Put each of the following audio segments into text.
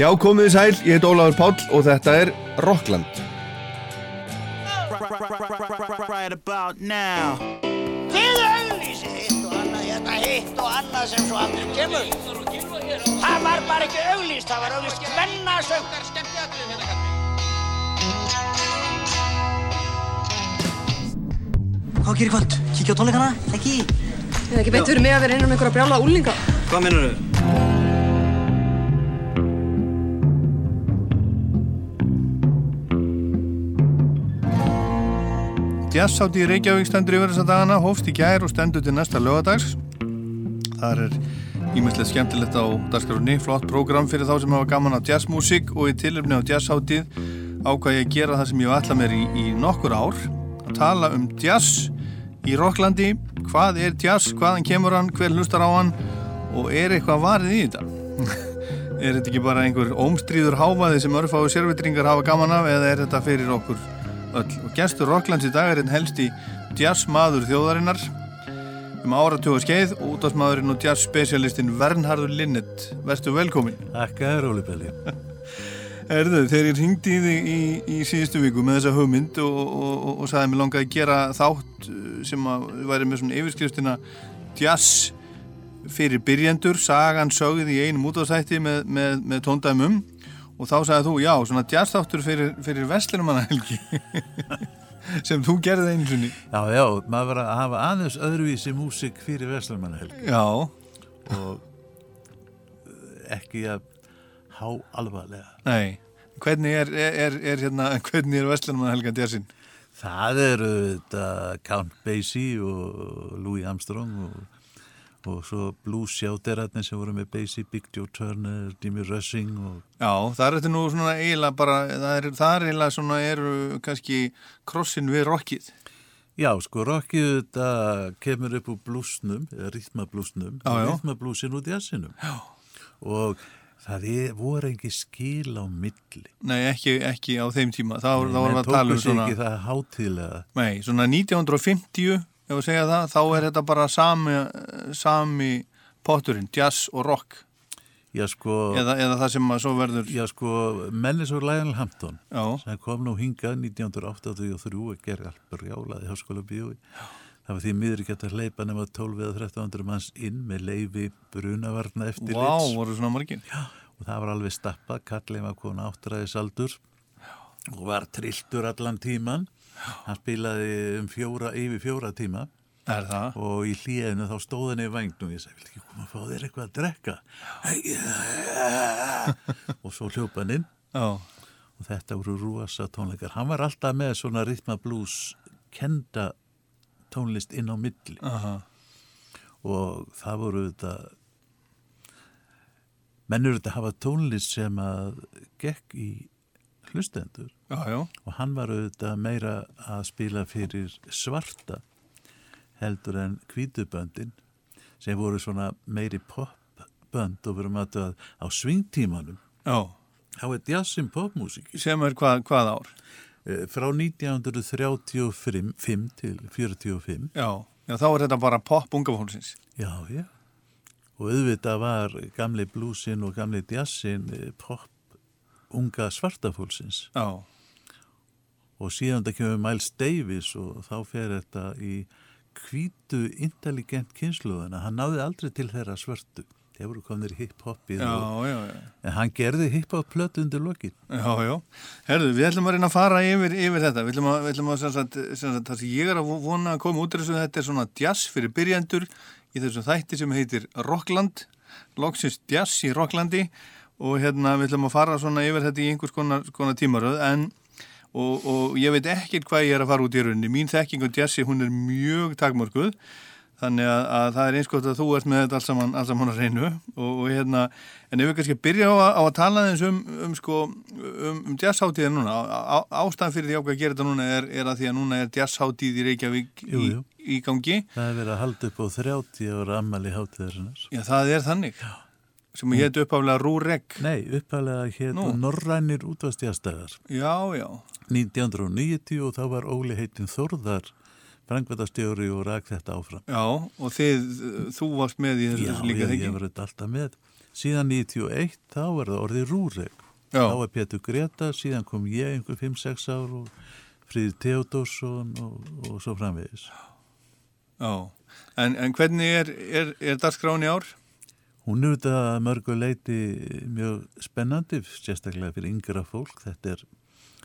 Já, komið þið sæl, ég heit Ólafur Páll og þetta er Rockland. right about now. Þið auðlýsið hitt og annað, hérna hitt og annað sem svo aldrei kemur. Það var bara ekki auðlýst, það var auðlýst hvennasöng. Hvað gerir kvöld? Kíkja á tónleikana? Ekki? Það er ekki beint fyrir mig að vera innan um einhverja brjála úlinga. Hvað minnur þau? Jazzhátti í Reykjavík stendur yfir þessa dagana, hófst í gær og stendur til næsta lögadags. Það er ímestlega skemmtilegt á dagskrafni, flott prógram fyrir þá sem hafa gaman á jazzmusik og í tilöfni á jazzháttið ákvað ég að gera það sem ég alltaf mér í, í nokkur ár, að tala um jazz í Rocklandi, hvað er jazz, hvaðan kemur hann, hver hlustar á hann og er eitthvað varið í þetta? er þetta ekki bara einhver ómstríður háfaði sem örfáðu sérvitringar hafa gaman af eða er þetta fyrir okkur öll? Og gestur Rocklands í dag er einn helsti jazzmaður þjóðarinnar um áratuga skeið og útásmaðurinn og jazzspecialistinn Vernhardur Linnet. Verstu velkomin. Þakka þér, Óli Belli. Erðu, þegar ég ringdi í þig í, í síðustu viku með þessa hugmynd og, og, og, og sagði mér langaði að gera þátt uh, sem að væri með svona yfirskrifstina jazz fyrir byrjendur, sagan sögð í einum útásætti með, með, með tóndæmum og þá sagði þú, já, svona jazz þáttur fyrir, fyrir Vestlunumannahelgi sem þú gerði einu sinni. Já, já, maður var að hafa aðeins öðruvísi músik fyrir Vestlumannhelg Já, og eh, ekki að há alvarlega. nei. Hvernig er, er, er, hérna, hvernig er Vestlunumannahelgan jazzin? Það eru þetta Count Basie og Louis Armstrong og, og svo blues sjátterarnir sem voru með Basie, Big Joe Turner, Jimmy Rushing og Já, það er þetta nú svona eiginlega bara, það er, það er eiginlega svona eru kannski krossin við rockið. Já, sko, rockið þetta kemur upp úr blúsnum, eða já. rýtmablúsin út í assinum. Já. Og það er, voru ekki skil á milli. Nei, ekki, ekki á þeim tíma. Þá, vorum við að tala um tóku sig svona, ekki það hátíðlega. nei, svona 1950, ef við segja það, þá er þetta bara sami, sami potturinn, jazz og rock. Já, sko, Eða, eða það sem að svo verður, já, sko, menni svo Lionel Hampton, já, sem kom nú hingað 1983 og gerði allt brjálaði í háskóla bíói. Það var því miður ekki að hleypa nema 12 eða 1300 manns inn með leifi brunavarna eftir vá, voru svona margir. og það var alveg stappað, kallið var kona áttræðis aldur og var trilltur allan tíman hann spilaði um fjóra, yfir fjóra tíma. Og í hlíðinu þá stóð hann í vagnum og ég segi, vil ekki koma að fá þér eitthvað að drekka? Og svo hljópa hann inn. Já, og þetta voru rúasa tónleikar. Hann var alltaf með svona ritma blues kenda tónlist inn á milli. Aha, og það voru þetta mennur þetta hafa tónlist sem að gekk í hlustendur. Já, já, og hann var auðvitað meira að spila fyrir svarta heldur en hvítuböndin sem voru svona meiri popbönd og verum að á svingtímanum. Já, þá er jazzin popmusík sem er hvað, hvað ár? Eh, frá 1935 til 45 Já, já, þá er þetta bara pop unga fólksins. já, já. Og auðvitað var gamli blúsin og gamli jazzin eh, pop unga svartafólksins. Já, og síðan það kemur Miles Davis og þá fer þetta í hvítu intelligent kynsluðana hann náði aldrei til þeirra svörtu. Þeir voru komnir í hip-hopið en hann gerði hip-hop plötu undir lokin. Já, já. Herðu, við ætlum að reyna að fara yfir, yfir þetta. Við ætlum að, við ætlum að sem sagt, sem sagt, það sem ég er að vona að koma út þessu, þetta er svona jazz fyrir byrjandur í þessum þætti sem heitir Rockland, loksins jazz í Rocklandi og hérna við ætlum að fara svona yfir þetta í einhvers konar, konar tímaröð en og, og ég veit ekkert hvað ég er að fara út í rauninni. Mín þekking á jazzi, hún er mjög takmörkuð Þannig að, að það er eins gott að þú ert með þetta alls saman, alls saman að reynu og, og hérna, en ef við kannski byrja á, á að tala eins um, um sko, um, um jazzháttíðin núna, á, á, ástæðan fyrir því ákveð að gera þetta núna er, er að því að núna er jazzháttíð í Reykjavík Jú, í, jú. í gangi. það er verið að halda upp á 30 ára ammali hátíðarinnar Já, það er þannig, sem hétt uppaflega Rúrek. nei, uppalega hétt. Norrænir útvastjastæðar Já, já, 1990 og þá var Óli heitin Þórðar frangvætastjóri og rak þetta áfram já, og þið, þú varst með í þessu Já, líka ég, þekki. ég var þetta alltaf með síðan 91 þá var það orðið Rúreg Já. þá var Pétur Greta, síðan kom ég einhver 5-6 ár og Fríði Theodórsson og, og svo framvegis Já, en, en hvernig er, er, er dagskráin í ár? Hún er auðvitað að mörgu leiti mjög spennandi, sérstaklega fyrir yngra fólk, þetta er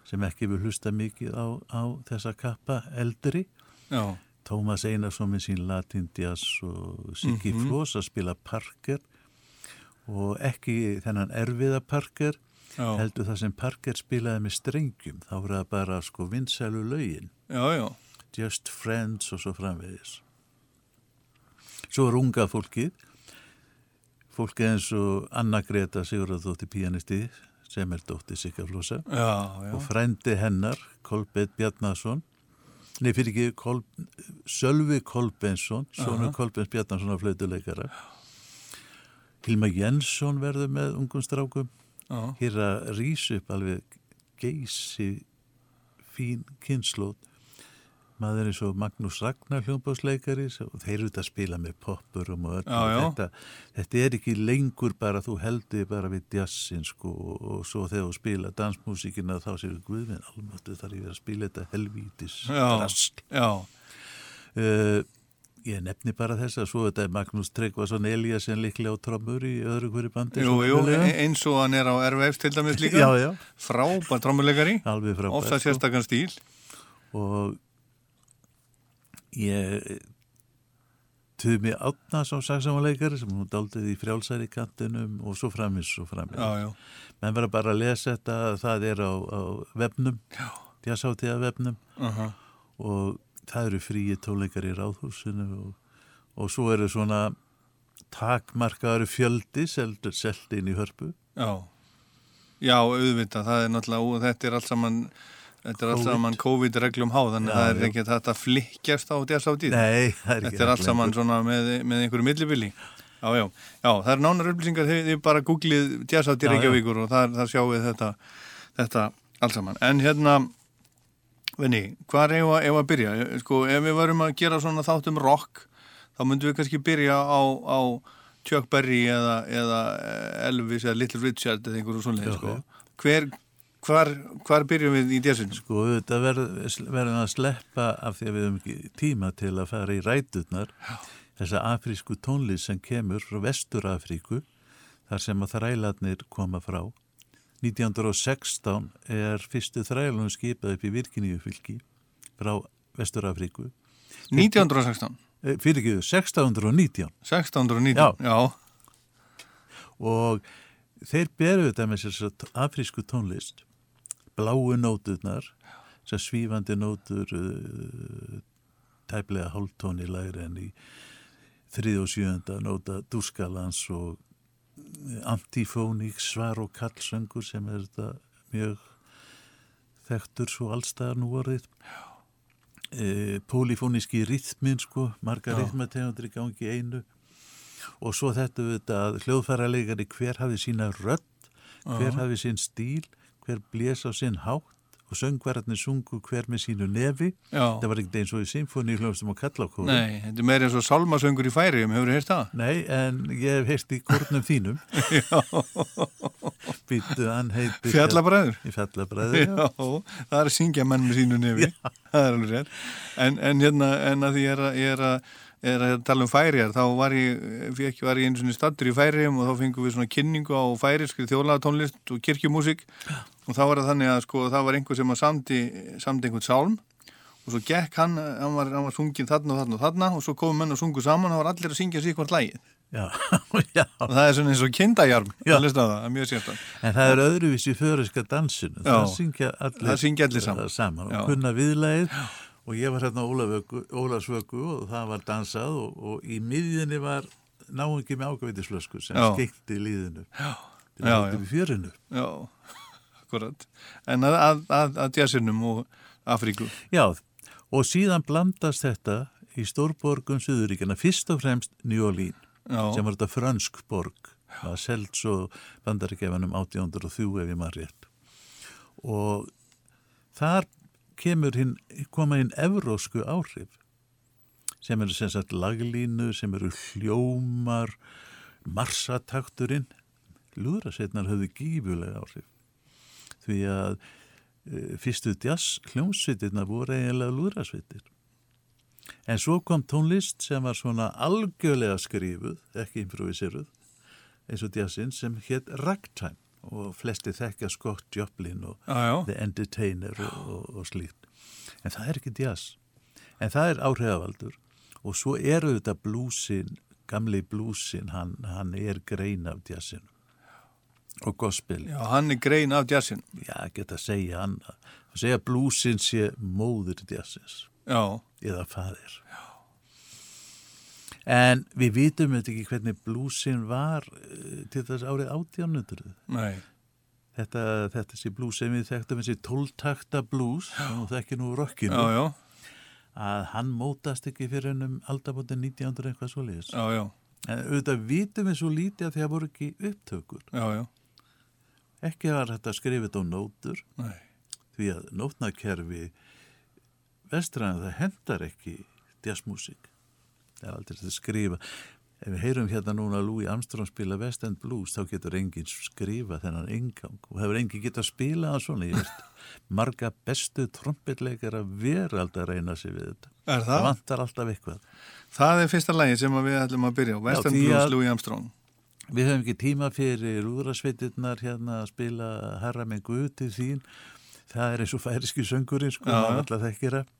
sem ekki vil hlusta mikið á, á þessa kappa eldri. Já, Tómas Einarsson með sín Latin Jazz og Siggi mm Floss að spila Parker og ekki þennan erfiða Parker, já, heldur það sem Parker spilaði með strengjum, þá voru það bara sko vinsælu lögin, já, já, Just Friends og svo framvegis. Svo er unga fólkið, fólki eins og Anna Greta Sigurðardóttir pianisti sem er dóttir já, og frændi hennar Kolbett Bjarnason. Nei fyrir ekki Kol, Sölvi Kolbensson svona Kolbens Bjarnason á flautuleikara. Hilma Jensson verður með ungum strákum. Já, hér að rís upp alveg geysi fín kynnslót maður eins og Magnús Ragnar hljómbásleikari og þeir eru þetta að spila með poppurum og öllu. Já, já. Þetta, þetta er ekki lengur bara þú heldur bara við jazzin sko og, og svo þegar þú spila dansmúsíkina þá séu guðminn almáttu þar ég verið að spila þetta helvítis já, uh, ég nefni bara þess að svo þetta er Magnús Tryggvason Eliasson líklega á trommur í öðru hverju bandi jú, jú, e- eins og hann er á RVF til dæmis líka, já, frábær frábært ofta sko. sérstakann stíl, og ég Tumi Átnason saksamáleikari sem hún daldið í frjálsæri kantinum og svo framis og framis. já, já, Menn verður bara að lesa þetta, það er á, á vefnum, tjásáttíða vefnum. Uh og það eru fríi tóleikar í ráðhúsinu og, og svo eru svona takmarkaður fjöldi seldur seldi inn í hörpu. já, já, auðvitað, það er náttúrulega, og þetta er allt saman, þetta er allt saman COVID-reglum háð, þannig að það er ekki þetta að flikkjast á djassátíð. Nei, það er ekki Þetta er allt saman svona með, með einhverju millibili. Já, já, já, það er nánar upplýsingar, þið, þið bara googlið jazzáttíð Já, já. Reykjavíkur og það, það sjáu þetta, þetta allt saman. En hérna, venni, hvað er ef að, byrja? Sko, ef við varum að gera svona þáttum rock, þá myndum við kannski byrja á, á Chuck Berry eða, eða eh, Elvis eða Little Richard eða einhverju svona, Já, sko. Hver, hvar, hvar byrjum við í jazzinu? Sko þetta verðum að sleppa af því að við höfum ekki tíma til að fara í ræturnar. Þessa afrísku tónlist sem kemur frá Vestur-Afríku þar sem að þrælarnir koma frá. 1916 er fyrstu þrælunum skipað upp í Virkiníu fylki frá Vestur-Afríku 1916, Eh, fyrir ekki 1619 1619, Já. já, og þeir beru þetta með sér afrísku tónlist bláu nóturnar sem svífandi nótur uh, tæplega hálftóni læri en í þrið og sjönda nóta dúskalans og antifóník svar og kallsöngur sem er þetta mjög þekktur svo allstaðar nú orðið. E, pólifóníski rithmin sko, marga rithmategundir í gangi einu. Og svo þetta við að hljóðfæra leikari hver hafi sína rödd, hver hafi sín stíl, hver blés á sinn hátt og söngvararnir sungu hver með sínu nefi. já. Það var ekkert eins og í symfóni hljóðstum og kallakóru. Nei, þetta er meira eins og salmasöngur í færium, hefur þið heyrt það? Nei, en ég hef heyrt í kórnum þínum. Býttu, hann heitir... Fjallabræður? Fjallabræður, já. Já, það er að syngja menn með sínu nefi, það er alveg rétt. En, en hérna, en að því ég er að, ég er að, er að tala um færijar, þá var ég, fekk, var ég einu svona stattur í færiðum og þá fengum við svona kynningu á færiskri þjóðlagatónlist og kirkjumúsík og þá var það þannig að sko, það var einhver sem að samdi, samdi einhvern sálm og svo gekk hann, hann var, hann var sungin þarna og þarna og þarna og svo komum menn og sungu saman og það var allir að syngja sig hvort lægið og það er svona eins og kindajarm, það það, er mjög sérstæð. En það er öðruvísi dansinu. Já. Það syngja allir, Það syngja allir saman. saman og kunna viðlægið og ég var hérna Ólafsvöku og það var dansað og, og í miðjunni var náungi með ágævitisflösku sem Já. skeikti líðinu. Já. Til að upp í fjörinu. Já, akkurat. En að, að, að, að jazzinum og Afríku. Já, og síðan blandast þetta í stórborgum Suðuríkjana, fyrst og fremst New Orleans, sem var þetta frönsk borg, það var selt svo bandaríkjafanum 1803 ef ég maður rétt. Og þar kemur hinn, koma hinn evrósku áhrif, sem eru sem sagt laglínu, sem eru hljómar, marsatakturinn lúðrasveitnar höfðu gífulega áhrif því að e, fyrstu jazz hljómsveitirna voru eiginlega lúðrasveitir. En svo kom tónlist sem var svona algjörlega skrifuð, ekki improviseruð eins og jazzin sem hétt ragtime og flesti þekkja Scott Joplin og já. The Entertainer og, og, og slíkt. En það er ekki jazz en það er áhrifavaldur. Og svo eru þetta blúsin gamli blúsin, hann, hann er grein af jazzinu og gospel. Já, hann er grein af jazzin. já, geta að segja hann að segja blúsin sé móður jazzins. Já, eða faðir. En við vitum þetta ekki hvernig blúsin var eh, til þess árið 1800 nei. þetta, þetta sé blús sem við þekktum þessi tóltakta blús og þekki nú rockinu. Já, já, að hann mótast ekki fyrir ennum aldabóttin 1900 eitthvað svo leiðis já, já, en auðvitað vitum við svo lítið að það voru ekki upptökur. Já, já, ekki var þetta skrifið á nótur nei. því að nótnakerfi vestræðan það hendar ekki jazzmusik það er aldrei að skrifa ef við heyrum hérna núna Louis Armstrong spila West End Blues þá getur enginn skrifa þennan engang og hefur enginn getað spila það svona marga bestu trombitleikar að vera alltaf að reyna sig við þetta Er það það? vantar alltaf eitthvað Það er fyrsta lagi sem við ætlum að byrja á. Western því Blues, Louis Armstrong. Við höfum ekki tíma fyrir úðrasveitirnar hérna að spila Herra með Guð til þín. Það er eins og færiski söngurinn, sko, alltaf þekkir það.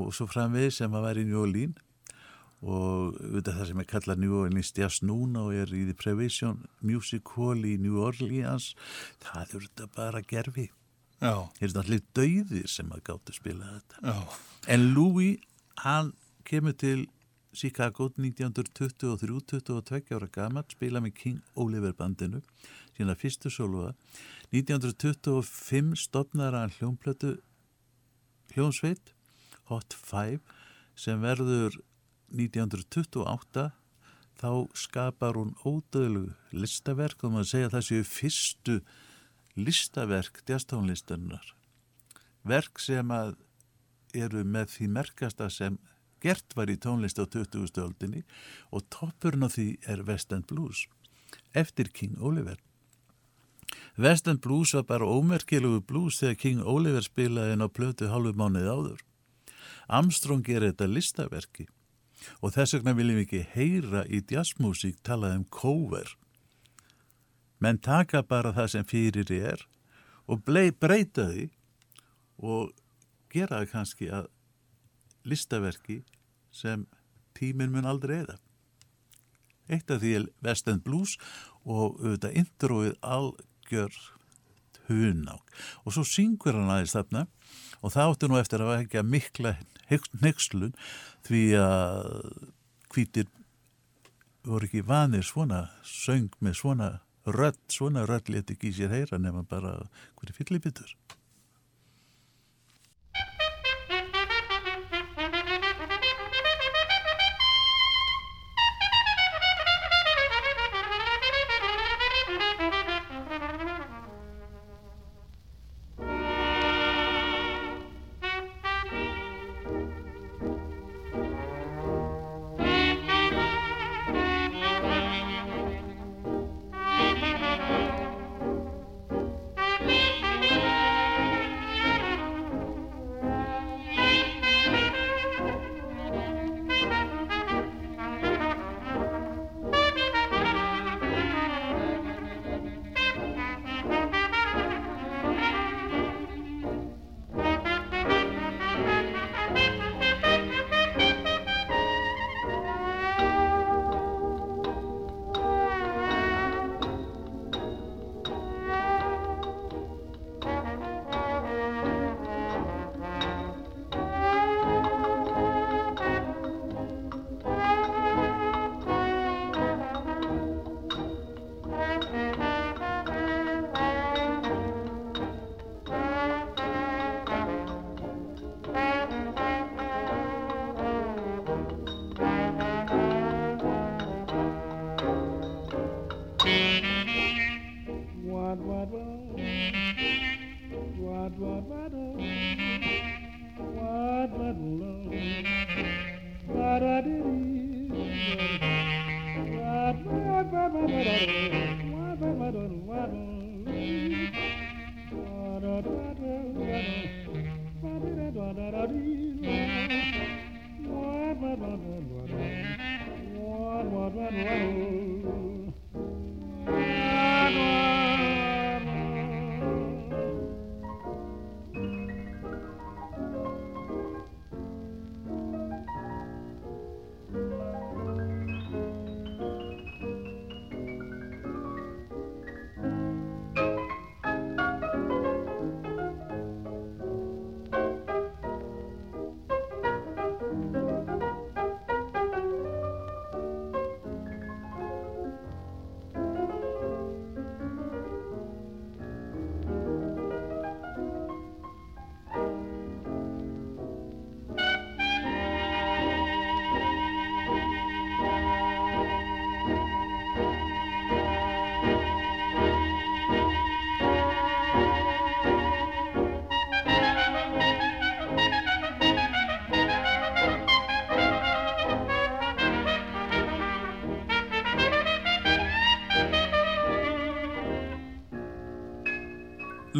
Og svo framvið sem að væri í Orleans og auðvitað það sem er kallað New Orleans Jazz núna og er í The Prevision Music Hall í New Orleans, það er þetta bara gerfi. Það er allir dauðir sem að gáttu spila þetta. já, En Louis, hann kemur til Chicago 1923-22 ára gammal, spila með King Oliver bandinu, sína fyrstu sólúa. 1925 stopnar hann hljómplötu hljómsveit, Hot Five, sem verður 1928 þá skapar hún ódöðlu listaverk og maður segja að það séu fyrstu listaverk djastónlistarinnar. Verk sem að eru með því merkasta sem gert var í tónlist á 20. öldinni og toppurinn á því er West End Blues eftir King Oliver. West End Blues var bara ómerkilugu blues þegar King Oliver spilaði inn á plötu hálfu mánuði áður. Armstrong gerir þetta listaverki og þess vegna viljum við ekki heyra í jazzmusík talað um cover. Menn taka bara það sem fyrir er og breyta því og gera það kannski að listaverki sem tíminn mun aldrei eða. Eitt af því er West End Blues og auðvitað introið algjör hunák. Og svo syngur hann aðeins þarna og það áttu nú eftir að vekja mikla nexlun því að hvítir voru ekki vanir svona söng með svona rödd, svona rödd leti ekki í sér heyra nema bara hverju fyllibitur.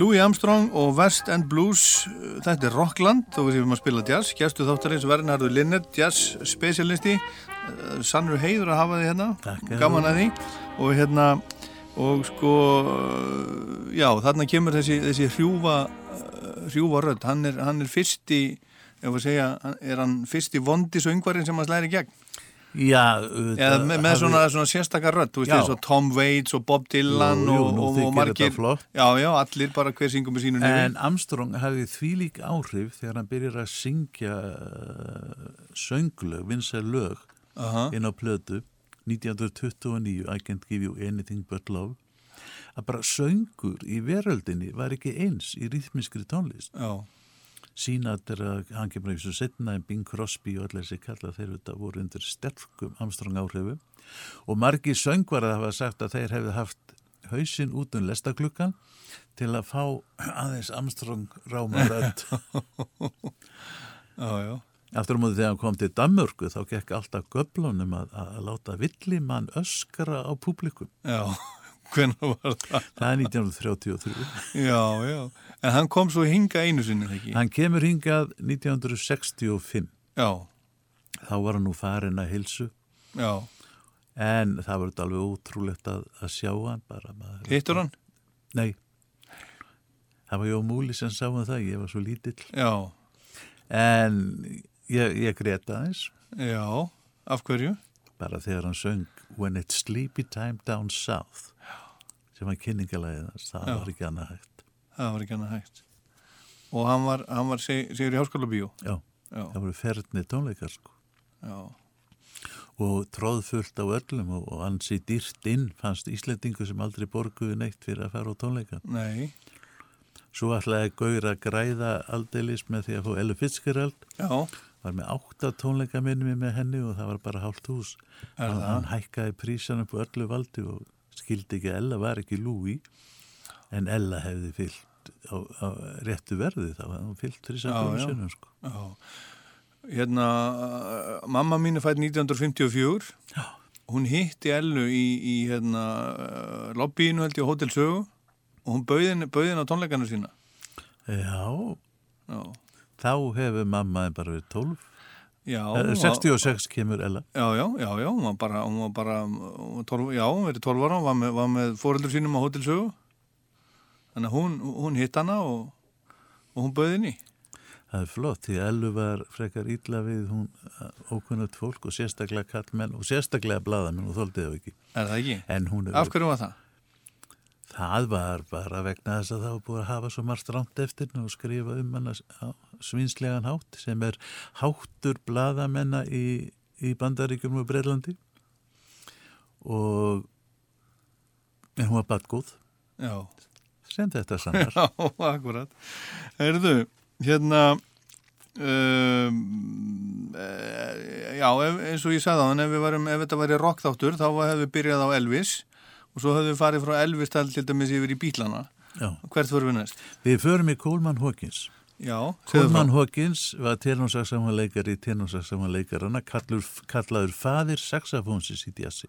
Louis Armstrong og West End Blues uh, þetta er Rockland og við séum að spila jazz. Gestu þáttarins Vernhardur Linnet jazz specialisti. Uh, sannur heiður að hafa því hérna. Takk, gaman að því. Og hérna og sko já þarna kemur þessi, þessi hrjúfa uh, hrjúfa rödd. Hann er, hann er fyrst í ef að segja, er hann fyrst í vondi söngvarinn sem hann slæri gegn Já, eða með, með svona, svona sérstakar rödd þú veist Já. eins og Tom Waits og Bob Dylan Jú, jú, og, og, og margir já, já, allir bara hver syngum með sínu nefni En Armstrong hafði þvílík áhrif þegar hann byrjar að syngja uh, sönglög, vinsar lög Aha. inn á plötu 1929, I can't give you anything but love. Að bara söngur í veröldinni var ekki eins í rýþmiskri tónlist. Já, Sínat er að hann kemur í svo setna en Bing Crosby og allir þessi kalla þeir þetta voru undir sterkum Armstrong áhrifu og margi söngvarað hafa sagt að þeir hefði haft hausinn út um lestaklukkan til að fá aðeins Armstrong rámarönd Aftur á móti þegar hann kom til Danmörku þá gekk alltaf göblunum að, að láta villimann öskra á públikum. Já, hvernig var það? Það er 1933. Já, já, en hann kom svo hinga einu sinni, ekki? Hann kemur hingað 1965. Já, Þá var hann nú farin að hilsu já, en það var alveg ótrúlegt að, að sjá hann bara. Hittur hann? Nei. Það var Jó Múli sem sá um það, ég var svo lítill. Já, En ég, ég greta aðeins já, af hverju? bara þegar hann söng When it's sleepy time down south sem var kynningalæðið það var ekki annað hægt. Það var ekki annað hægt. Og hann var, hann var seg, segur í háskóla bíó? Já, Já, það voru ferðni tónleikar sko. já, og tróðfullt á öllum og, og ansi dýrt inn fannst Íslendingu sem aldrei borguðu neitt fyrir að fara á tónleika. nei, Svo ætlaði Gaur að græða aldeilis með því að fá Ellu Fitzgerald já, var með átta tónleika minni með henni og það var bara hálft hús. Hann, hækkaði prísan upp öllu valdi og skildi ekki að Ella var ekki Louis en Ella hefði fyllt á, á réttu verði þá hún fyllt samfélagum sinnum sko. já. Hérna, mamma mín er fætt 1954. Já. Hún hitti Ellu í, í hérna, lobbyinu held ég á Hotel Sögu og hún bauðin, bauðin á tónleikanu sína. Já, Já, þá hefur mamma bara verið 12 já. Eh, og- 66 kemur Ella Já, já, já, já, hún var bara, hún var bara, var 12, já, hún verið 12 ára, hún var með, var með fóreldur sínum á Hotel Sögu. Þannig að hún, hún hitt hana og, og hún bauði í. Það er flott, því Ellu var frekar illa við hún ókunnut fólk og sérstaklega kallmenn og sérstaklega bladamenn og þóldi þau ekki. Er það ekki? En hún Af er, hverju var það? það var bara vegna þess að það var búið að hafa svo margt rámt eftir henni og skrifa um hana á svinslegan hátt sem er háttur bladamenna í, í Bandaríkjum og Breilandi og en hún var badgóð Já, sem þetta sannar. já, akkurat. Herðu, hérna, um, e, já, ef, eins og ég sagði á hann, ef, varum, ef þetta væri rockþáttur, þá hefðu við byrjað á Elvis og svo hefðu við farið frá Elvis til dæmis yfir í bílana. Já. Hvert voru við næst? Við förum í Coleman Hawkins. Já, Coleman. Hawkins var tenósaksamanleikari í tenósaksamanleikarana kallaður faðir saxafónsins í djassi.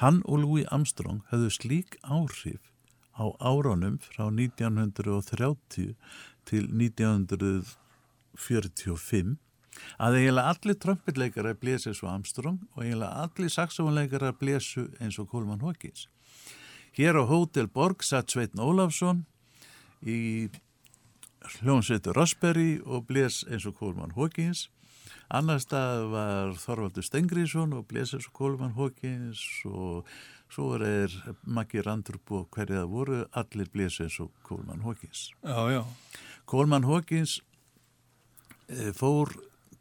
Hann og Louis Armstrong höfðu slík áhrif á árunum frá 1930 til 1945 að eiginlega allir trömpilleikara blési eins og Armstrong og eiginlega allir saxofónleikara blésu eins og Coleman Hawkins. Hér á Hotel Borg satt Sveitn Ólafsson í hljómsveitur Rossberry og blés eins og Coleman Hawkins. Annar stað var Þorvaldur Stengriðsson og blés eins og Coleman Hawkins og svo er Maggi Randrup og hverja það voru, allir blés eins og. Já, já. Coleman Hawkins eh, fór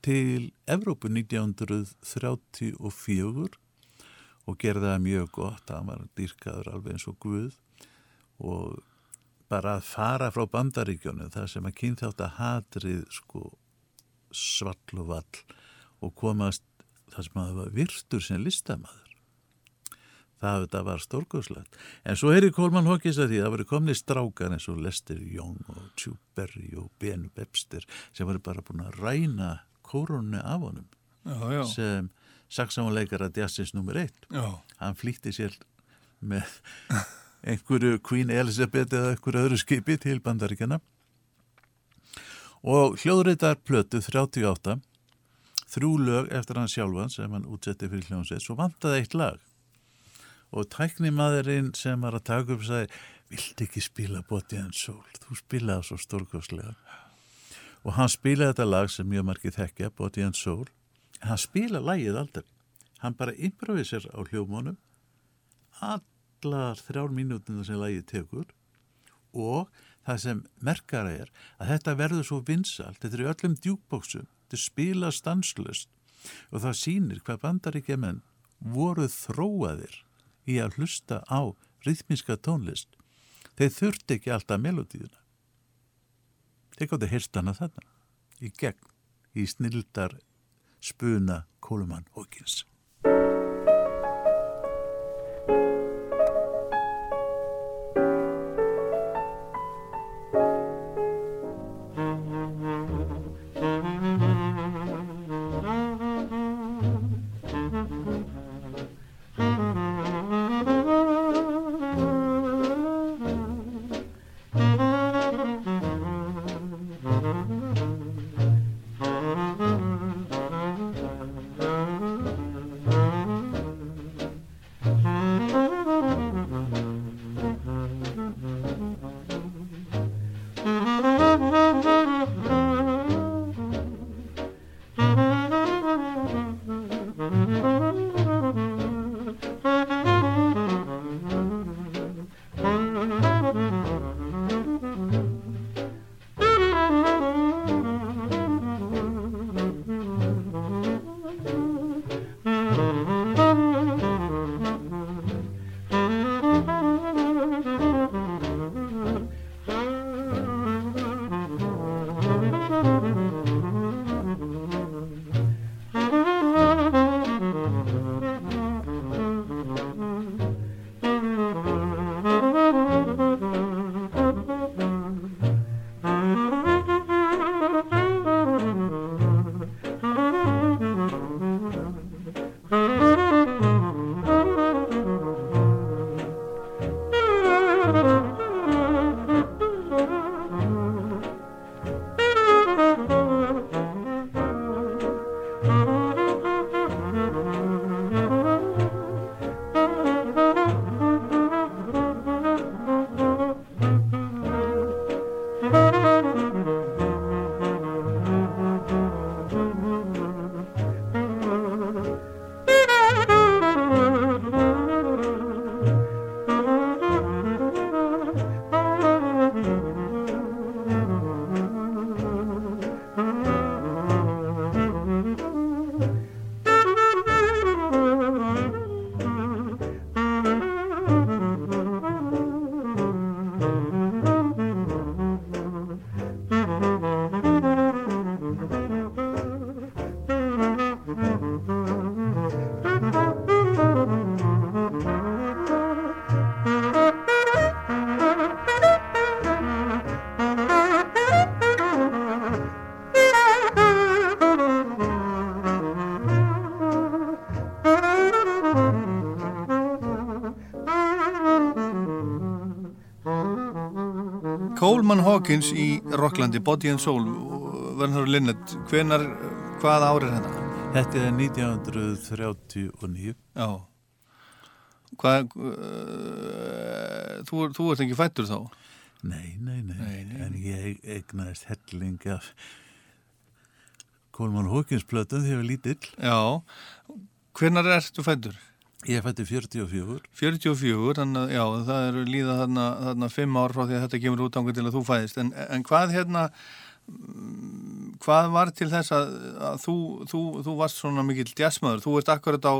til Evrópu 1934 og gerði það mjög gott, það var dýrkaður alveg eins og Guð og bara að fara frá bandaríkjónu það sem að kynþátt að hatrið sko svall og vall og komast það sem að það var virtur sem listamæður það þetta var stórgóðslegt en svo er í Coleman Hawkins að því að það voru komni strákar eins og Lester Young og Berry og Ben Webster sem voru bara búin að ræna korunni af honum Já, já. sem saksamanleikara jazzins nummer eitt. Já, hann flýtti sér með einhverju Queen Elizabeth eða einhverju öðru skipi til bandaríkjana og hljóðreitar plötu 38 þrjú lög eftir hann sjálfan sem hann útsetti fyrir hljóðsett svo vantaði eitt lag. Og tæknimaðurinn sem var að taka upp sagði, vilt ekki spila Body and Soul, þú spilaði svo stórkoslega og hann spilaði þetta lag sem mjög margir þekkja, Body and Soul. En hann spila lagið aldrei. Hann bara improvisir á hljóðmónum allar þrjár mínútinu sem lagið tekur og það sem merkara er að þetta verður svo vinsalt, þetta er í öllum djúkbóksum, þetta spila stanslust og það sýnir hvað bandaríkja menn voru þróaðir í að hlusta á rýþminska tónlist. Þeir þurfti ekki alltaf melodíuna. Þeir gáttu heyrst hana þarna í gegn í snildar spuna Kólumann Hókins. Coleman Hawkins í Rocklandi, Body and Soul Verður Linnet, hvenar hvað ár er þetta? Þetta er 1939. Já. Hvað, uh, þú, þú ert ekki fættur þá? Nei, nei, nei, Nei, nei, en ég eignaðist helling af Coleman Hawkins plötum þegar ég var lítill. Já. Hvenær ertu fættur? Ég fætti 44. 44, þannig að já, það eru líða þarna, þarna fimm ár frá því að þetta kemur út ángur til að þú fæðist. En, en hvað hérna, mm, hvað var til þess að, að þú, þú, þú varst svona mikill jazzmaður? Þú ert akkurat á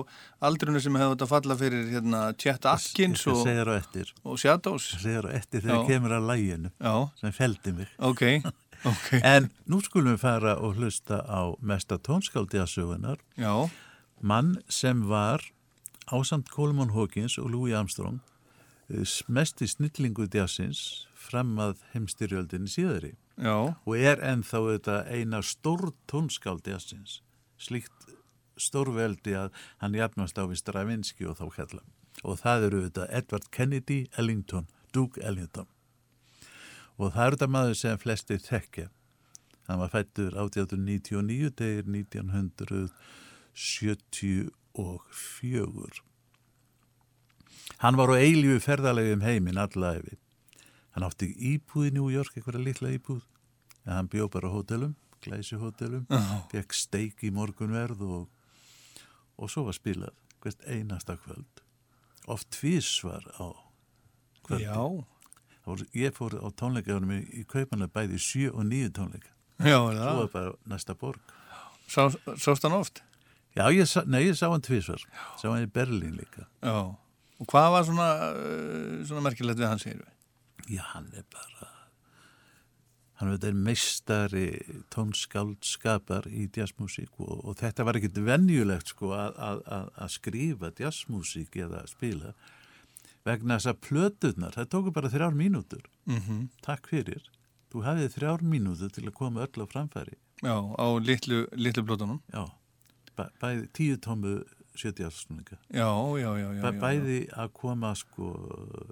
aldrunu sem hefur þetta falla fyrir hérna Chet Atkins og, og Shadows. Ég segja þér á eftir þegar Já. kemur að læginu Já, sem feldi mig. ok, ok, En nú skulum við fara og hlusta á mesta tónskáldi að sögunar. já, Mann sem var ásamt Coleman Hawkins og Louis Armstrong eh, mesti snillingu djassins fram að heimstyrjöldinni síðari. Já, og er ennþá þetta eina stór tónskáld djassins slíkt stórveldi að hann jafnast á við Stravinsky og þá kalla og það eru þetta Edward Kennedy Ellington, Duke Ellington. Og það eru þetta maður sem flesti þekkja. Hann var fættur 1899 degir 1974 hann var á eilífu ferðalegi um heiminn allæfi hann átti íbúð í New York eitthvað litla íbúð. En hann bjó bara á hótelum, glæsi hótelum fekk steik í morgunverð og, og svo var spilað hvert einasta kvöld. Oft tvísvar á kvöldi já, Voru, ég fór á tónleikaðunum í, í kaupana bæði sjö og nýju tónleika já, er svo var bara næsta borg. Sá, sást hann oft? Já, ég, sá- nei, ég sá hann tvísvar sá hann í Berlín líka. Já, og hvað var svona, uh, svona merkilegt við hann segir við? já, hann er bara hann er meistari tónskáldskapar í jazzmusík og, og þetta var ekkit venjulegt sko að, skrifa jazzmusík eða spila vegna þess að plöturnar, það tóku bara þrjár mínútur. Mm takk fyrir, þú hafið þrjár mínútur til að koma öll á framfæri. Já, á litlu, litlu blótunum. já, bæði tíu tómu sjötjársnúninga Já, já, já, já. Bæ, já, bæði að koma sko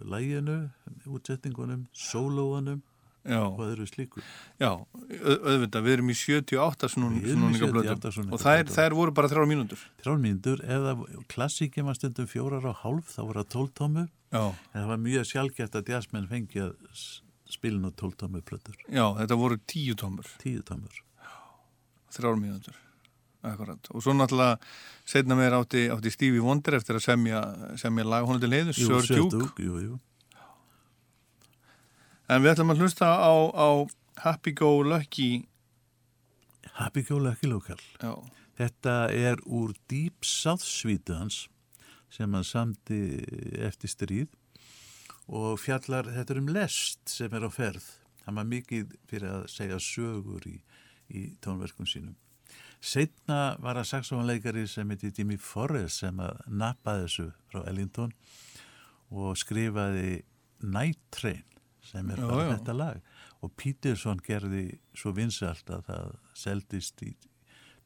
læginu, útsetningunum sólóanum Já, og öðru slíku. Já, au- auðvitað, við erum í 78 snún, Við erum í snúninga 78 blötum snúningablötum. og þær, þær voru bara þrjár mínútur. þrjár mínútur, eða klassíkjum að stundum fjórar og hálf, þá voru það tóltómu Já, en það var mjög sjálfgætt að jazzmenn fengi að s- spila nú tóltómu plötur, já, þetta voru tíu tómur, tíu tómur. Þrjár mínútur. Akkurat. Og svo náttúrulega setna meir átti, átti Stevie Wonder eftir að semja, semja lag honum til heiðus, Jú, Sir Duke. Jú, jú. En við ætlum að hlusta á, á Happy Go Lucky. Happy Go Lucky Local Já, Þetta er úr Deep South svítu hans sem hann samti eftir stríð og fjallar, þetta er um lest sem er á ferð. Hann var mikið fyrir að segja sögur í, í tónverkum sínum. Setna var að saxófanleikari sem heiti Jimmy Forrest sem að nappaði þessu frá Ellington og skrifaði Night Train sem er bara þetta lag og Peterson gerði svo vinsalt að það seldist í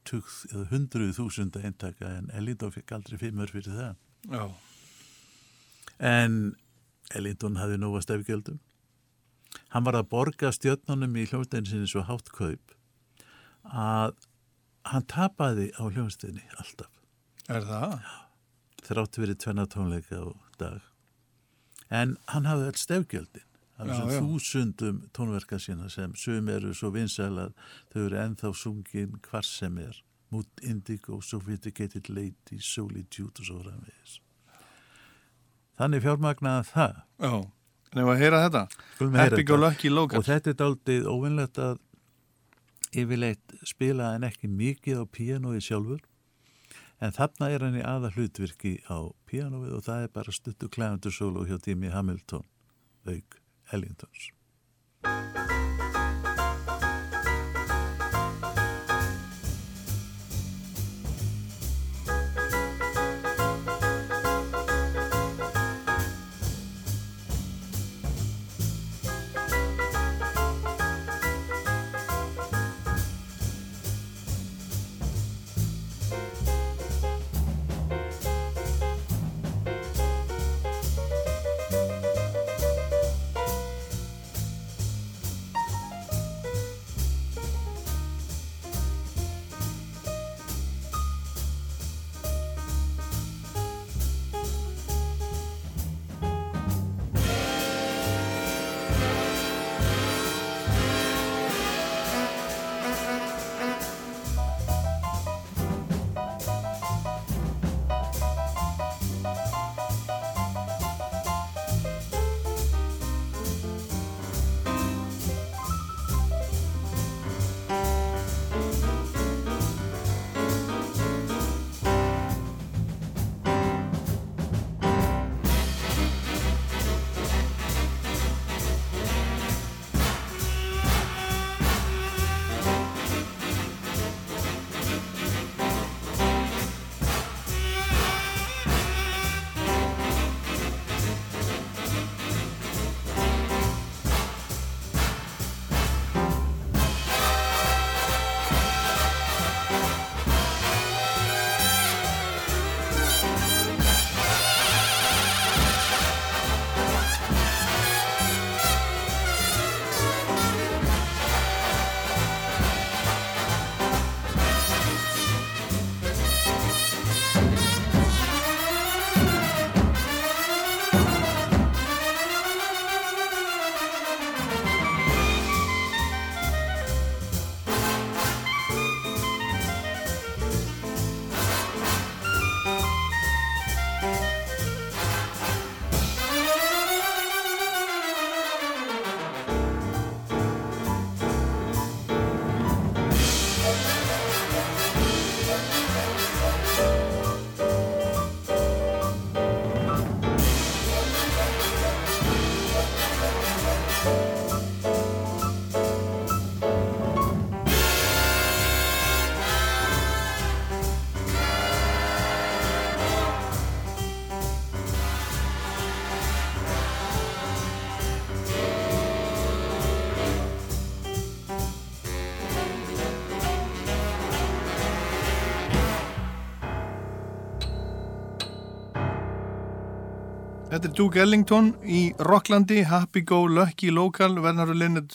tugð eða hundruð þúsunda eintaka en Ellington fikk aldrei fimmur fyrir það. já, En Ellington hafði nóga stefgjöldum. Hann var að borga stjörnunum í hljómsdegin sinni svo hátt kaup að hann tapaði á hljómsdeginni alltaf. er það? Þrátt verið tvenna tónleika á dag. En hann hafði öll stefgjöldin. Það Já, var já. sem þúsundum tónverka sína sem sum eru svo vinsæl að þau eru ennþá sungin hvar sem er. Mood Indigo, Sophisticated Lady, Solitude og svo framvegis. Þannig fjármagnaði það. Já, en ef að heyra þetta. Go þetta. Lucky Local. Og þetta er daldið óvinnlegt að yfirleitt spila en ekki mikið á píanói sjálfur. En þarna er hann í aða hlutvirki á píanóið og það er bara stuttu klæðandur solo hjá Jimmy Hamilton, auk Ellingtons. Þetta er Duke Ellington í Rocklandi, Happy Go Lucky Local, Vernar og Linnet,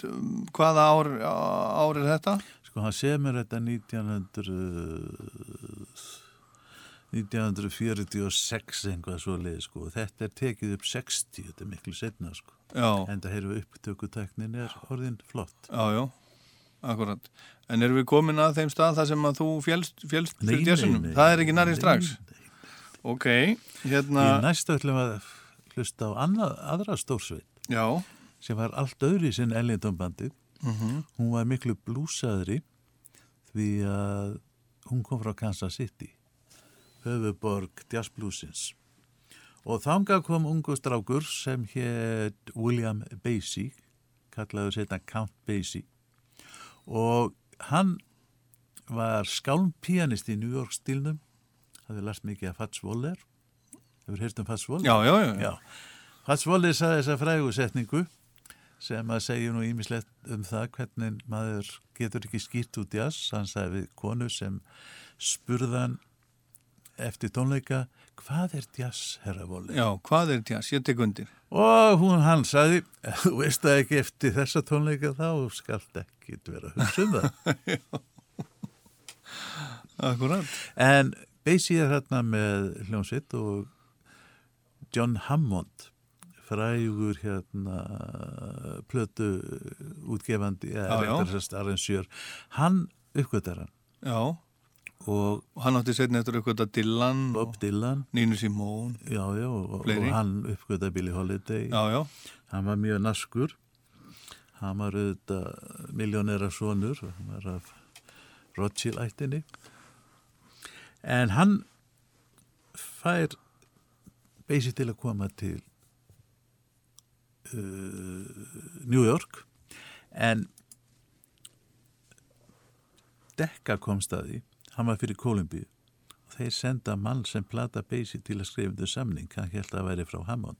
hvaða ár, ár er þetta? Sko hann semur þetta 1900, 1946 einhvað svo leið sko. Þetta er tekið upp 60, þetta er miklu setna sko. Já, En það hefur upptökuteknin er orðin flott. já, já, akkurat. En erum við komin að þeim stað þar sem að þú fjálst fyrir djössunum? Það er ekki nærið strax? Ok, hérna, Í næstu við að hlusta á annað, aðra stórsveit já, sem var allt öðru í sinn Ellington bandið. Hún var miklu blúsaðri því að hún kom frá Kansas City, höfuborg jazzblúsins. Og þangað kom ungu strákur sem hétt William Basie, kallaður setna Count Basie. Og hann var skálmpianist í New York stílnum, hafði lært mikið af Fats Waller. Hefur heyrt um Fats Waller? já, já, já, Já, Fats Waller saði þessa frægu setningu sem að segja nú ímislegt um það hvernig maður getur ekki skýrt út jazz. Hann sagði við konu sem spurðan eftir tónleika, hvað er jazz, herra Waller? já, hvað er tjás? Ég tek undir. Og hún hann sagði, "Ef þú veist það ekki eftir þessa tónleika þá skalt ekki vera að hugsa um það. Akkurat. En Basie er hérna með hljómsveit og John Hammond frægur hérna plötu útgefandi arrangeur hann uppgötar hann. Já, og hann átti setni eftir eitthvað Dylan Bob Dylan. Nínu Simón. já, já, og, og hann uppgötar Billie Holiday. Hann var mjög naskur. Hann var auðvitað miljónera sonur hann var af Rothschild ættinni en hann fær Basie til að koma til uh, New York. En Dekka komst að því hann var fyrir Kolumbíu og þeir senda mann sem plata Basie til að skrifa um þau samning, hann held að væri frá Hammond.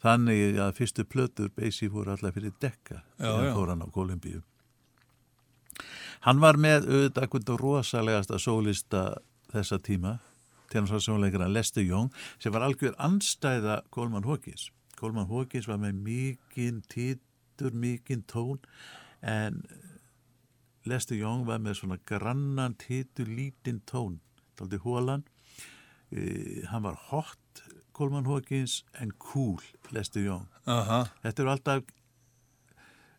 Þannig að fyrstu plötur Basie voru allar fyrir dekka þegar hann á Kolumbíu. Hann var með auðvitað rosalegasta sólista þessa tíma, tjónarsvarsónleikana Lester Young, sem var algjör anstæða Coleman Hawkins. Coleman Hawkins var með mikinn títur, mikinn tón, en Lester Young var með svona grannan títur, lítinn tón, daldi hólan. Uh, hann var hot, Coleman Hawkins, en cool, Lester Young. aha, Þetta eru alltaf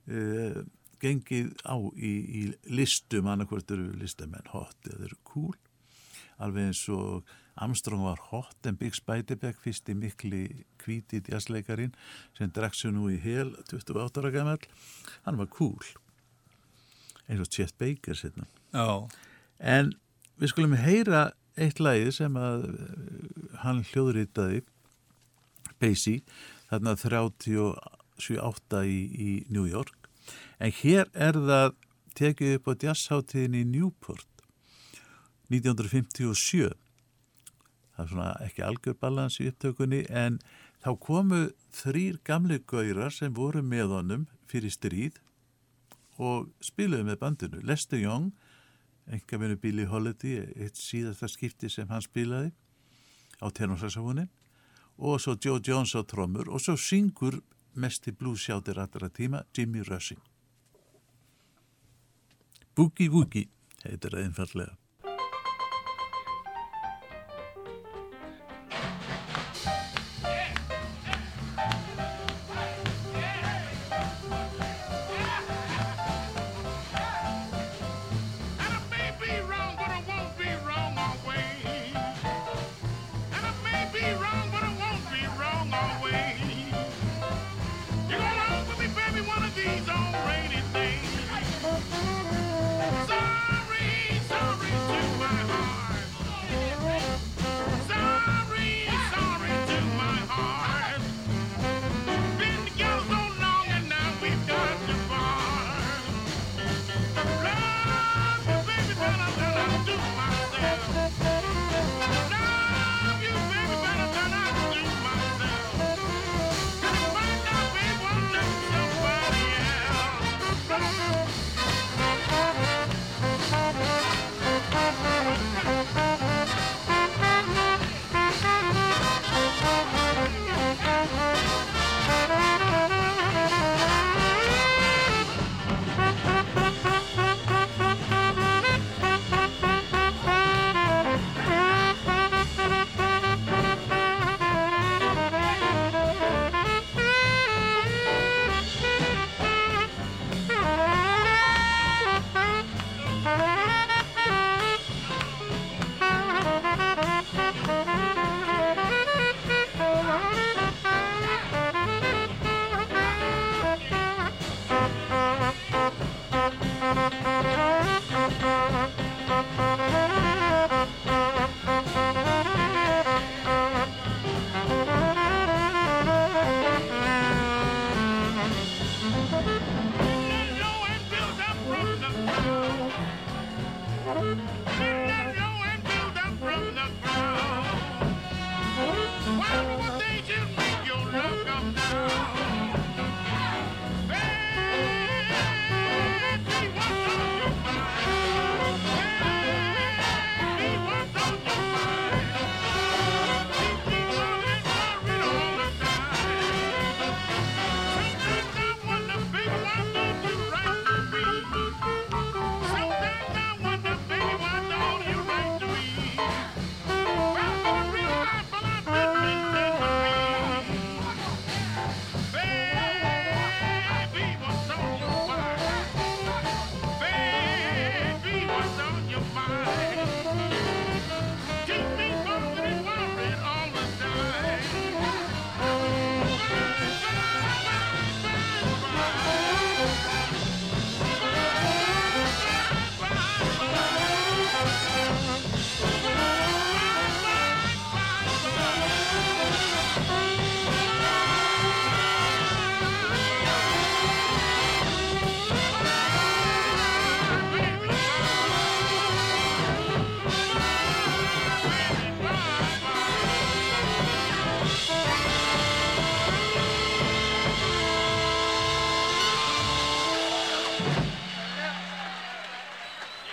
uh, gengið á í, í listum, annarkvort eru listamenn hot eða eru cool. Alveg eins og Armstrong var hot en Big Spiderbeck fyrst í mikli hvítið jazzleikarin sem drakk sér nú í hel 28 ára gammal. Hann var cool. Eins og Chet Baker sérna. já, En við skulum heyra eitt lagi sem að uh, hann hljóðritaði Basie, þarna 37-8 í, í New York. En hér er það tekið upp á jazzháttiðin í Newport 1957. Það er svona ekki algjör balans í upptökunni en þá komu þrýr gamli gaurar sem voru með honum fyrir stríð og spiluðu með bandinu. Lester Young, enga vinnu Billy Holiday, eitt síðasta skipti sem hann spilaði á tenorsaksafonin og svo Joe Jones á trommur og svo syngur mesti bluesjátir allra tíma Jimmy Rushing. Boogie Woogie heitir það einfallega.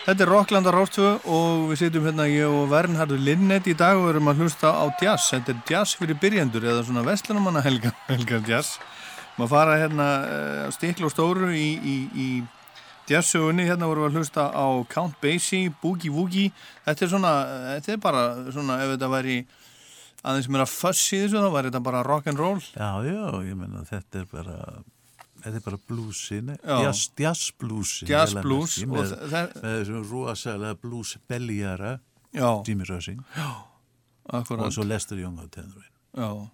Þetta er Rockland á Rástfö og við sitjum hérna ég og Vernhardur Linnet í dag og við erum að hlusta á jazz. Þetta er jazz fyrir byrjendur eða svona vestlunumanna helga, helga jazz. Maður fara hérna eh, á stiklu og stóru í, í, í jazzsögunni. Hérna vorum við að hlusta á Count Basie, Boogie Woogie. Þetta er svona, þetta er bara svona ef þetta væri aðeins meira fuss í þessu þá væri þetta bara rock and roll. Já, já, ég menna þetta er bara þetta er bara bluesin Já. jazz, jazz bluesin Jazz blues og með, með þessum rosalega já, Jimmy akkurat. og svo Lester Young á tenurinn Já.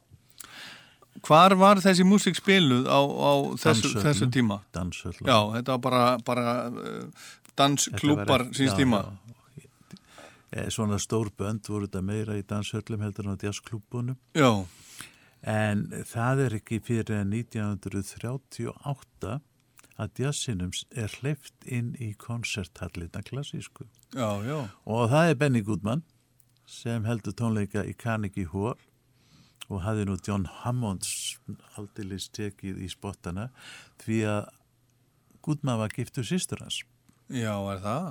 Hvar var þessi músík spiluð á, á þessu, Danshöllum. þessu tíma? Danshöll Já, þetta var bara, bara uh, dansklúpar síns tíma. E, svona stór bönd voru þetta meira í danshöllum heldur en á jazzklúbunum Já, en það er ekki fyrir en 1938 að jazzinum er hleyft inn í konserthallina klassísku já, já. og það er Benny Goodman sem heldur tónleika í Carnegie Hall og hafði nú John Hammonds aldilis tekið í spottana því að Goodman var giftur sýstur hans. Já, er það?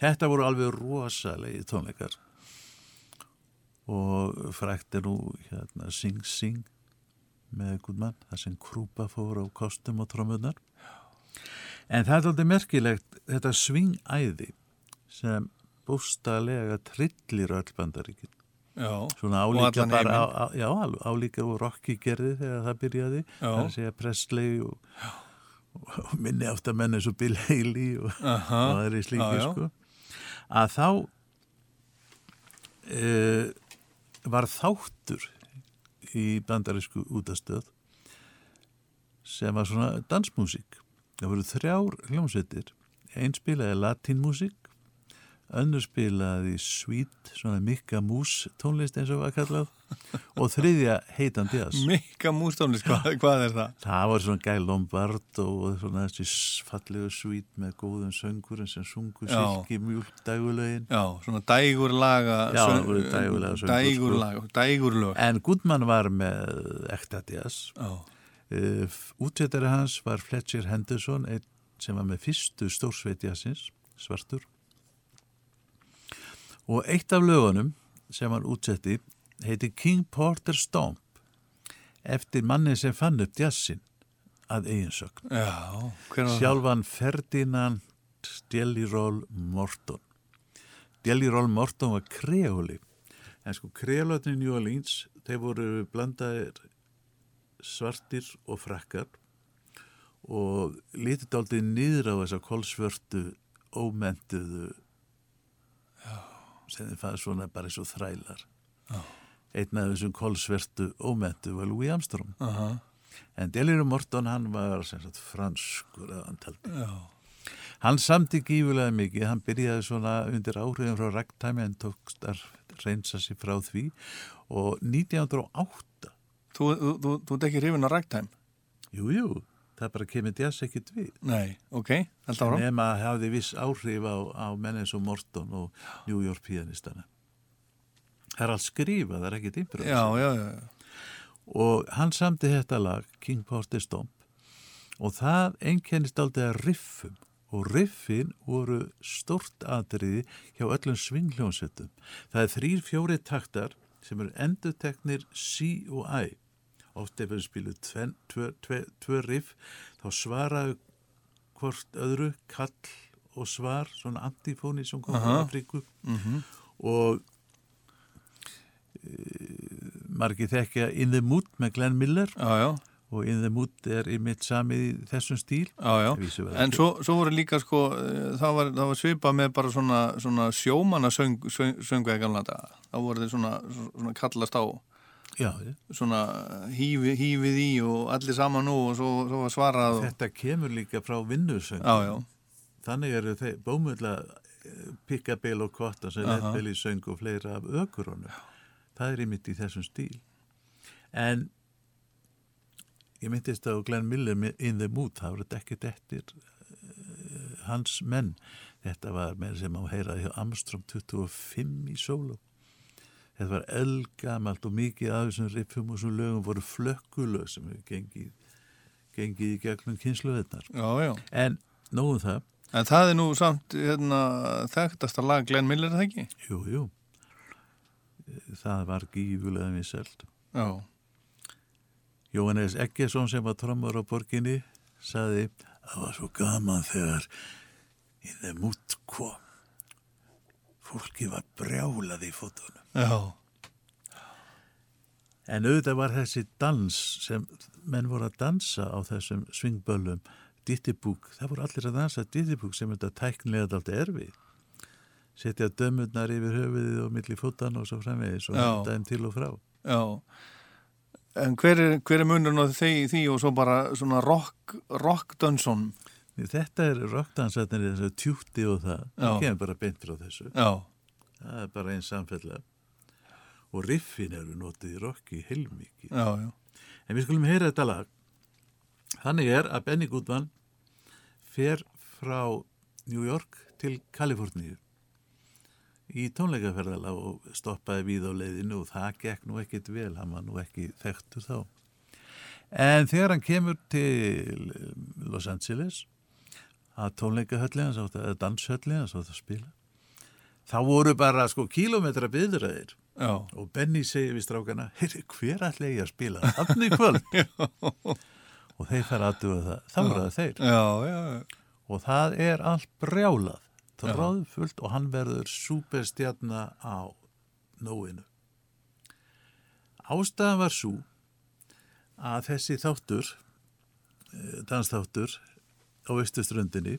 Þetta voru alveg rosalegi tónleikar og frækt er nú hérna Sing Sing með Goodman, það sem Krúpa fór á kostum og trómunar. En það er aldrei merkilegt þetta svingæði sem bústalega trillir öll bandaríkinn. Svona Og álíka bara, á, já, álíka og Rocky gerði þegar það byrjaði, Já. það er að segja Presley og, og minni átt að menna eins og Bill Haley og, og það er í slíki, sko, að þá e, var þáttur í bandarísku útastöð sem var svona dansmúsík. Það voru þrjár hljómsveitir, einn spilaði latínmúsík, önnur spilaði sweet, svona mikka mús tónlist eins og var kallað og þriðja heitan jazz. Mikka mústónlist, hvað, hvað er það? Það var svona Guy Lombardo og svona þessi fallegu sweet með góðum söngurinn sem sungu Já. silki mjúlt dægulögin. Já, svona dægur laga. Já, það voru dægurlaga söngur, sko. laga, dægur lög. En Goodman var með ekta jazz. Já, Uh, útvettari hans var Fletcher Henderson einn sem var með fyrstu stórsveit jazzins, svartur. Og eitt af lögunum sem hann útsetti heiti King Porter Stomp eftir manni sem fann upp jazzin að eiginsögn. já? Sjálfan Ferdinand Djelliról Morton. Djelliról Morton var kreóli. En sko kreólötnin New Orleans, þeir voru blandaðir svartir og frakkar og lítið aldrei niður á þessa kolsvörtu ómentuðu sem þið fannst svona bara eins og þrælar. Já. Einn af þessum kolsvertu ómentu var Louis Armstrong. Aha, En Delirum Morton hann var sagt franskur að hann taldi. já, Hann samti gífulega mikið, hann byrjaði svona undir áhrifin frá ragtæmi en tókst að reynsa sér frá því og 1908, Þú, þú, þú, þú ert ekki hrifin á ragtime? jú, jú, það bara kemur jazz ekkit við. Nei, ok, held ára. Nefn að hafði viss áhrif á, á menn eins og Morton og New York pianistana. Það er allt skrifað, það er ekkit improv. Já, já, já, og hann samti þetta lag King Porter Stomp og það einkennist aldrei að riffum og riffin voru stort atriði hjá öllum svingljónsettum. Það er þrýr fjóri taktar sem eru enduteknir C og I. Oft ef við spilum tven, tvö, tvö, tvö riff þá svaraðu hvort öðru kall og svar, svona antifóni sem kom frá. Afríku og margir þekkja In the Mood með Glenn Miller. Já, já, og In the Mood er í mitt samið í þessum stíl. Já, En svo, svo voru líka sko, eh, það var, var svipað með bara svona, svona sjómanna söng, söng, söngvega gamla. Það voru þeir svona, svona kallast á, Já, svona hífi, hífið í og allir saman nú og svo, svo var svarað. Og, þetta kemur líka frá vinnusöng þannig eru þeir bómuðla Picka Bill og Cotton sem Belly söng og fleira af ökurónu það er einmitt í þessum stíl. En ég myndist á Glenn Miller In the Mood, það voru ekkert eftir uh, hans menn. Þetta var með sem á heyra hjá Armstrong 25 í sóló þetta var eldgamalt og mikið af þessum riffum og þessum lögum voru flökkulög sem hefur gengið gengið í gegnum já. En nóðum það, En það er nú samt hérna, þekktasta lag Glenn Miller, er það ekki? Jú, jú. Það var gífulega vinsælt. Já. Jóhannes Eggesson sem var trommar á borginni saði það var svo gaman þegar í þeim út kom. Fólki var brjálað í fótunum. Já. En auðvitað var þessi dans sem menn voru að dansa á þessum svingböllum, dittibúk, það voru allir að dansa dittibúk sem þetta tæknilega er alltaf erfið. Setja dömurnar yfir höfuðið og milli fótan og svo framvegis og henda þeim til og frá. Já. En hver er, hver er munurinn á því, því og svo bara svona rock, rock? Þetta er rockdansarnir þessu tjúti og það, það kemur bara beint frá þessu. Já. Það er bara einn samfella. Og riffin eru notið í rocki heilmikið. Já, já. En við skulum heyra þetta lag. Þannig er að Benny Goodman fer frá New York til Kaliforníu í tónleikaferðala og stoppaði við á leiðinu og það gekk nú ekkit vel, hann var nú ekki þekktur þá. En þegar hann kemur til Los Angeles að tónleikahölli hans átt að danshölli hans átt að spila þá voru bara sko kílometra byðraðir Já. og Benny segir við strákana hver ætla ég að spila í kvöld? Og þeir fara aðduga það þá voru það þeir. Já, já, já. og það er allt brjálað tráðfullt og hann verður súperstjarna á nóinu. Ástæðan var svo að þessi þáttur eh, dansþáttur á Vestuströndinni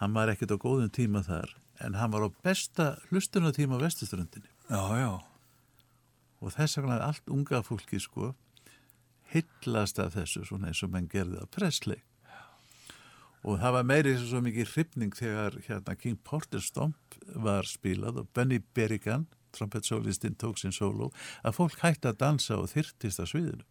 hann var ekkert á góðum tíma þar en hann var á besta hlustunatíma á Vestuströndinni Já, já. og þess vegna er allt unga fólki sko hillast af þessu svona eins og menn gerði á Presley og það var meiri svo mikið hrifning þegar hérna King Porter Stomp var spilað og Benny Berrigan trompetsólistinn tók sinn sóló að fólk hætti að dansa og þyrtist að sviðinu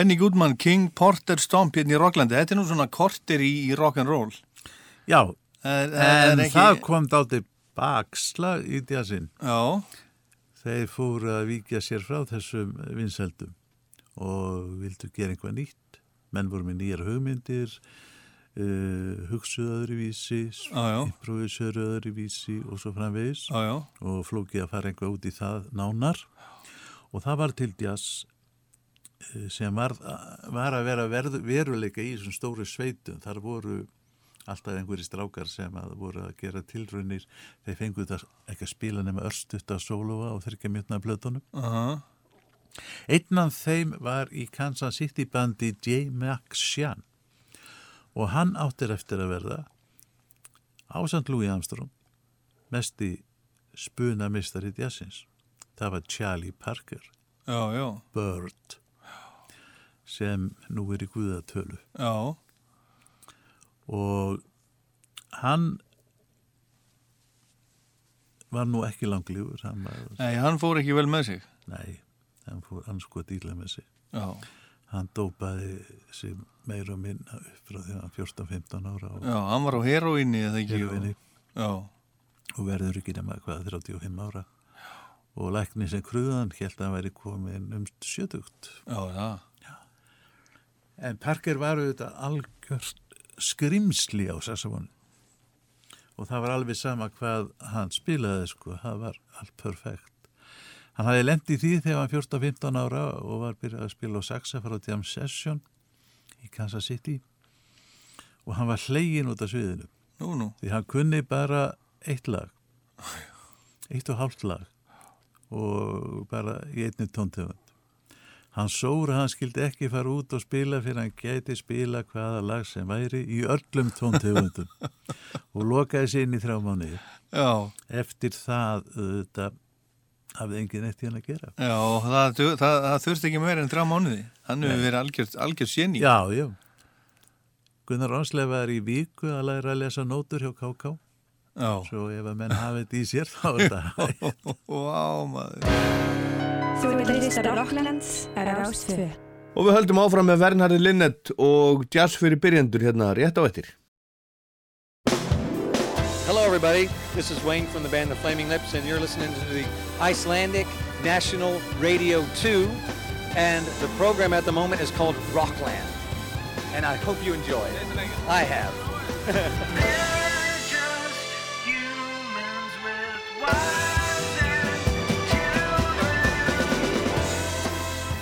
Benny Goodman, King Porter Stomp hérna í Rocklandi, þetta er nú svona kortir í, í rock'n'roll. Já, En, en það kom dátir bakslag í djassin. Já, Þeir fóru að víkja sér frá þessum vinseldum og vildu gera einhvað nýtt. Menn voru með nýjar hugmyndir, uh, hugsuðu öðruvísi, improvisöru öðruvísi og svo framvegis já, og flókið að fara einhvað út í það nánar. Og það var til eh, sem var, var að vera verð, veruleika í þessum stóru sveitum. Þar voru alltaf einhverjir strákar sem að voru að gera tilraunir. Þeir fengu þetta ekki að spila nema örstutt að sólóa og þyrkja mjötna blöðunum. aha, Einn af þeim var í Kansas City bandi J. McShann og hann áttir eftir að verða ásand Louis Armstrong mesti spunamistari djassins. Það var Charlie Parker, já, já, Bird, sem nú er í guðatölu já, og hann var nú ekki var, nei, hann fór ekki vel með sig. nei, hann fór ansko að díla með sig. Já, hann dópaði sig meira og minna upp frá því að hann 14-15 ára já, hann var á heroinni eða ekki. Heróíni. Já, og verður ekki nema hvað 35 ára og lækni sem kruðan held að hann væri komin um sjötugt já, já, en Parker var auðvitað algjörst skrimsli á sassafónu og það var alveg sama hvað hann spilaði sko, það var allt perfekt. Hann hafði lent í því þegar hann 14-15 ára og var byrjað að spila á saxa frá Jam Session í Kansas City. Og hann var hlegin út af sviðinu. Nú, nú, því hann kunni bara eitt lag. Eitt og hálft lag. Og bara í einni tóntöfund hann sóra hann skildi ekki fara út og spila fyrir hann gæti spila hvaða lag sem væri í öllum tóntöfundum og lokaði sér inn í þrjá mánuði. Já, eftir það þetta hafði engin eitt í hann að gera. Já, það, það, það, það þurfti ekki meira en þrjá mánuði. Hann hefur verið algjör, algjör séni. já, já. Gunnar Ránsleif var í viku að læra að lesa nótur hjá KK Já, svo ef að menn hafið þetta í sér þá er þetta vá, maður. Þú ert hlusta Rocklands á Rástvö. Og við höldum áfram með Vernhardi Linnet og jazz fyrir byrjendur hérna rétt á eftir. Hello, everybody. This is Wayne from the band The Flaming Lips, and you're listening to the Icelandic National Radio 2. And the program at the moment is called Rockland. And I hope you enjoy it. I have.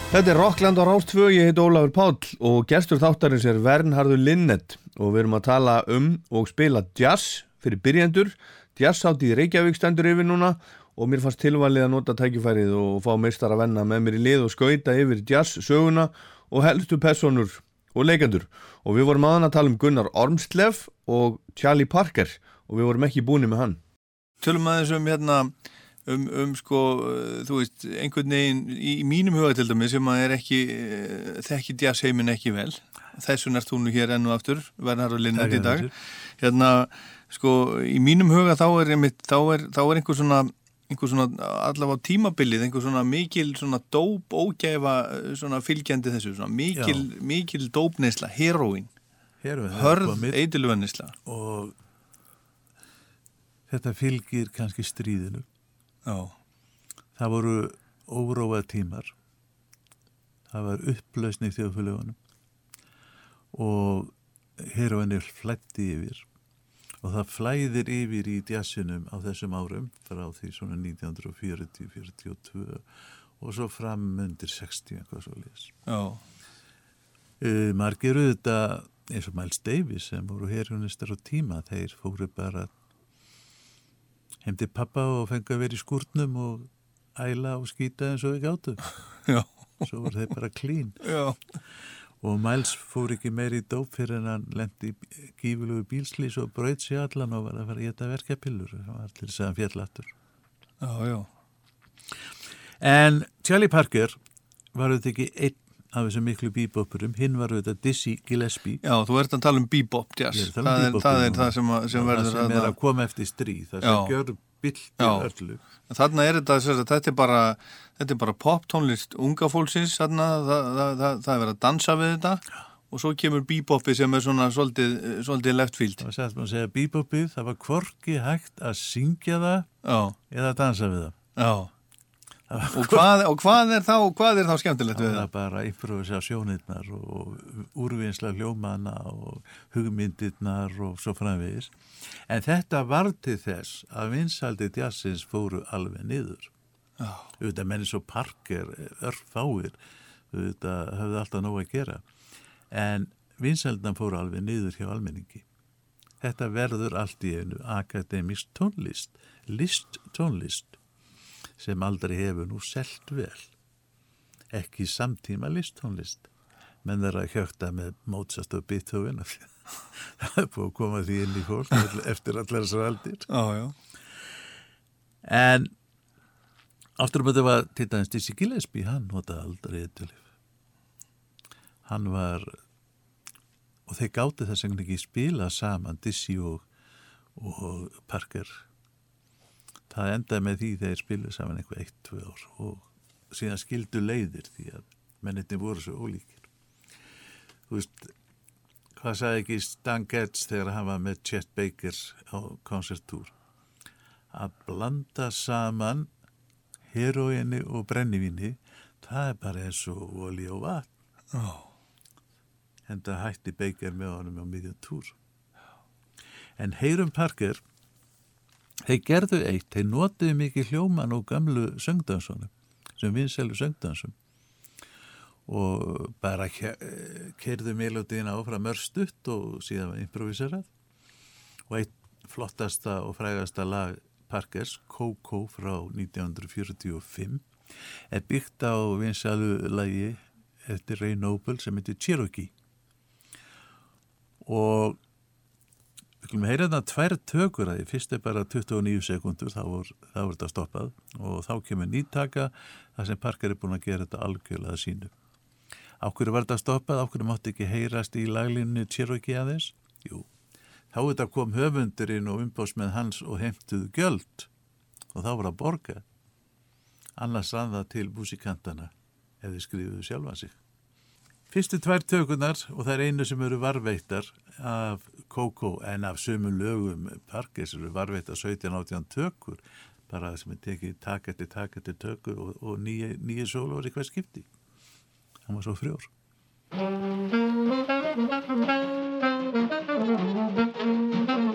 Þetta er Rockland á Rástfö, ég heit Ólafur Páll og gestur þáttarins er Vernhardur Linnet og við erum að tala um og spila jazz fyrir byrjendur. Jazz átt í Reykjavík stendur yfir núna og mér fannst tilvalið að nota tækifærið og fá meistar að venna með mér í lið og skauta yfir jazz söguna og helstu personur og leikendur. Og við vorum aðan að tala um Gunnar Ormslev og Charlie Parker og við vorum ekki búinir með hann. Tölum aðeins um hérna um, um sko, uh, þú veist, einhvern veginn í, í mínum huga til dæmi sem að er ekki, uh, þekki jazzheimin ekki vel. Þessun ert þú nú hér enn og aftur, verðar og linnat í dag. Hérna, sko, í mínum huga þá er, einmitt, þá er, þá er einhver svona einhver svona allavega tímabilið einhver svona mikil svona dóp ógæfa uh, svona fylgjandi þessu svona mikil, mikil dópneisla, heroin Heroin, er hörð eitilvænisla og þetta fylgir kannski stríðinu. Já, Það voru óróa tímar. Það var upplausni í þjóðfélagunum og heroinir flætti yfir og það flæðir yfir í djassinum á þessum árum frá því svona 1940-42 og svo fram undir 60 eitthvað svo leis. já, Uh, margir auðvitað eins og Miles Davis sem voru herjunistar á tíma, þeir fóru bara heim til pappa og fengu að vera í skúrnum og æla og skýta eins og við gáttu. Svo voru þeir bara klín. já Og Miles fór ekki meiri í dóp fyrir en hann lendi í gífulugu bílslýs og braut sér allan og var að fara að geta verkefillur. Það var til þess að hann fjallattur. Já, já, En Charlie Parker var auðvitað ekki einn af þessum miklu bebopurum, hinn var auðvitað Dizzy Gillespie. Já, þú ert að tala um að tala um það, er, það er það sem, að, sem það verður sem er að koma eftir stríð það sem gjör Já. öllu. Þarna er þetta, þetta er bara, þetta er bara pop tónlist unga fólksins, þarna, það, það, það, það er verið að dansa við þetta. Og svo kemur bebopi sem er svona svolítið, svolítið left field. það var sett maður að segja bebopið, það var hvorki hægt að syngja það Já, eða dansa við það. Já. Og hvað, og hvað er þá, hvað er þá skemmtilegt við það það? var bara improvisasjónirnar og úrvinnsla hljómana og hugmyndirnar og svo framvegis. En þetta var til þess að vinsaldi jazzins fóru alveg niður. Auðvitað menni svo parker örfáir auðvitað höfðu alltaf nóg að gera. En vinsaldan fóru alveg niður hjá almenningi. Þetta verður allt í einu akademist tónlist list tónlist sem aldrei hefur nú selt vel. Ekki samtíma listónlist menn þeirra að hjökta með Mozart og Beethoven. Af því að það er búið að koma því inn í fólk eftir allar þessar aldir. Já, já. en aftur um þetta var til dæmis Dizzy Gillespie, hann notaði aldrei eitthulif hann var og þeir gáti þess að ekki spila saman Dizzy og, og Parker það endaði með því þeir spiluðu saman eitthvað eitt, tvö ár og síðan skildu leiðir því að menninni voru svo ólíkir. Þú veist hvað sagði ekki Stan Getz þegar hann var með Chet Baker á koncertúr að blanda saman heroinni og brennivinni það er bara eins og olí og vatn. Oh. en það hætti Baker með honum á miðjum túr en Heyrum Parker þeir gerðu eitt, þeir notuðu mikið hljóman og gamlu söngdansunum sem vinselu söngdansum og bara kerðu melodíina áfram örstutt og síðan improviserað. Og eitt flottasta og frægasta lag Parkers, Coco frá 1945 er byggt á vinsalu lagi eftir Ray Noble sem heitir Cherokee. Og við heyra þarna tvær tökur að því fyrst er bara 29 sekundur þá voru þetta stoppað og þá kemur nýttaka þar sem Parker er búin að gera þetta algjörlega sínu Áhverju var þetta stoppað, áhverju mátti ekki heyrast í laglinu Cherokee aðeins? Jú, þá þetta kom höfundurinn og umbásmenn hans og heimtuðu gjöld og þá var að borga. Annars rann það til músikantana ef þið skrifuðu sjálfa sig. Fyrstu tvær tökunar og það er einu sem eru varveittar af Coco en af sömu lögum Parkes eru varveittar 17-18 tökur bara sem er tekið takk eftir takk eftir tökur og, og nýju sólu var í hver skipti. Það var svo frjór. Música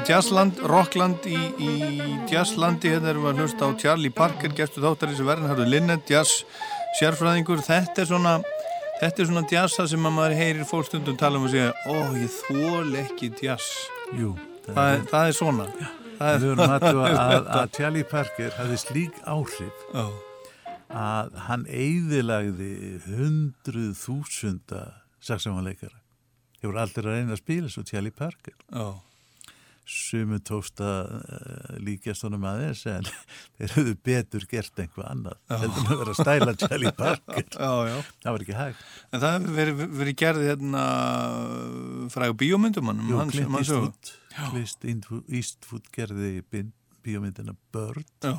Þetta er Jazzland, Rockland í, í Jazzlandi, hérna erum við að hlusta á Charlie Parker, gestu þáttar þessu verðin, hættu Linnet, jazz, sérfræðingur, þetta er svona, þetta er svona jazza sem að maður heyrir fólk stundum tala um og segja, ó, ég þól ekki jazz. Jú, það, er, það er svona. Það Við erum að, að, að Charlie Parker hafði slík áhrif Já. að hann eigðilagði hundruð þúsunda saksamanleikara. Hefur aldrei að reyna að spila svo Charlie Parker. Já. Sumu tósta uh, líkjast honum aðeins en þeir höfðu betur gert einhvað annað. Heldur að vera að stæla Charlie Parker. Já, já. Það var ekki hægt. En það verið, verið gerðið hérna frægu bíómyndum hann, Jú, Clint. Eastwood, Eastwood- gerði bíómyndina Bird Já.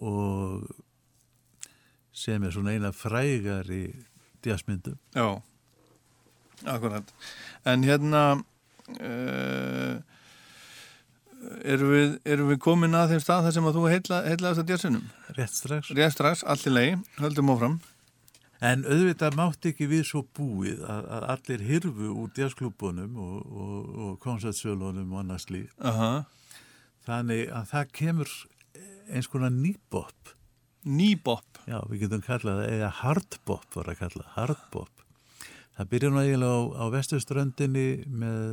og sem er svona eina frægari jazzmyndum. Já, akkurat. En hérna erum, við, erum við komin að þeim stað þar sem að þú heilla, heillaðast að djassinum? Rétt strax. Rétt strax, allt í lei, höldum áfram. En auðvitað mátti ekki við svo búið að, að allir hirfu úr jazzklúbunum og, og, og koncertsölunum og annars líf. Aha. Þannig að það kemur eins konar nýbop. Nýbop? Já, við getum kallað það, eða hardbop var að kalla, hardbop. Það byrja nú eiginlega á, á vestuströndinni með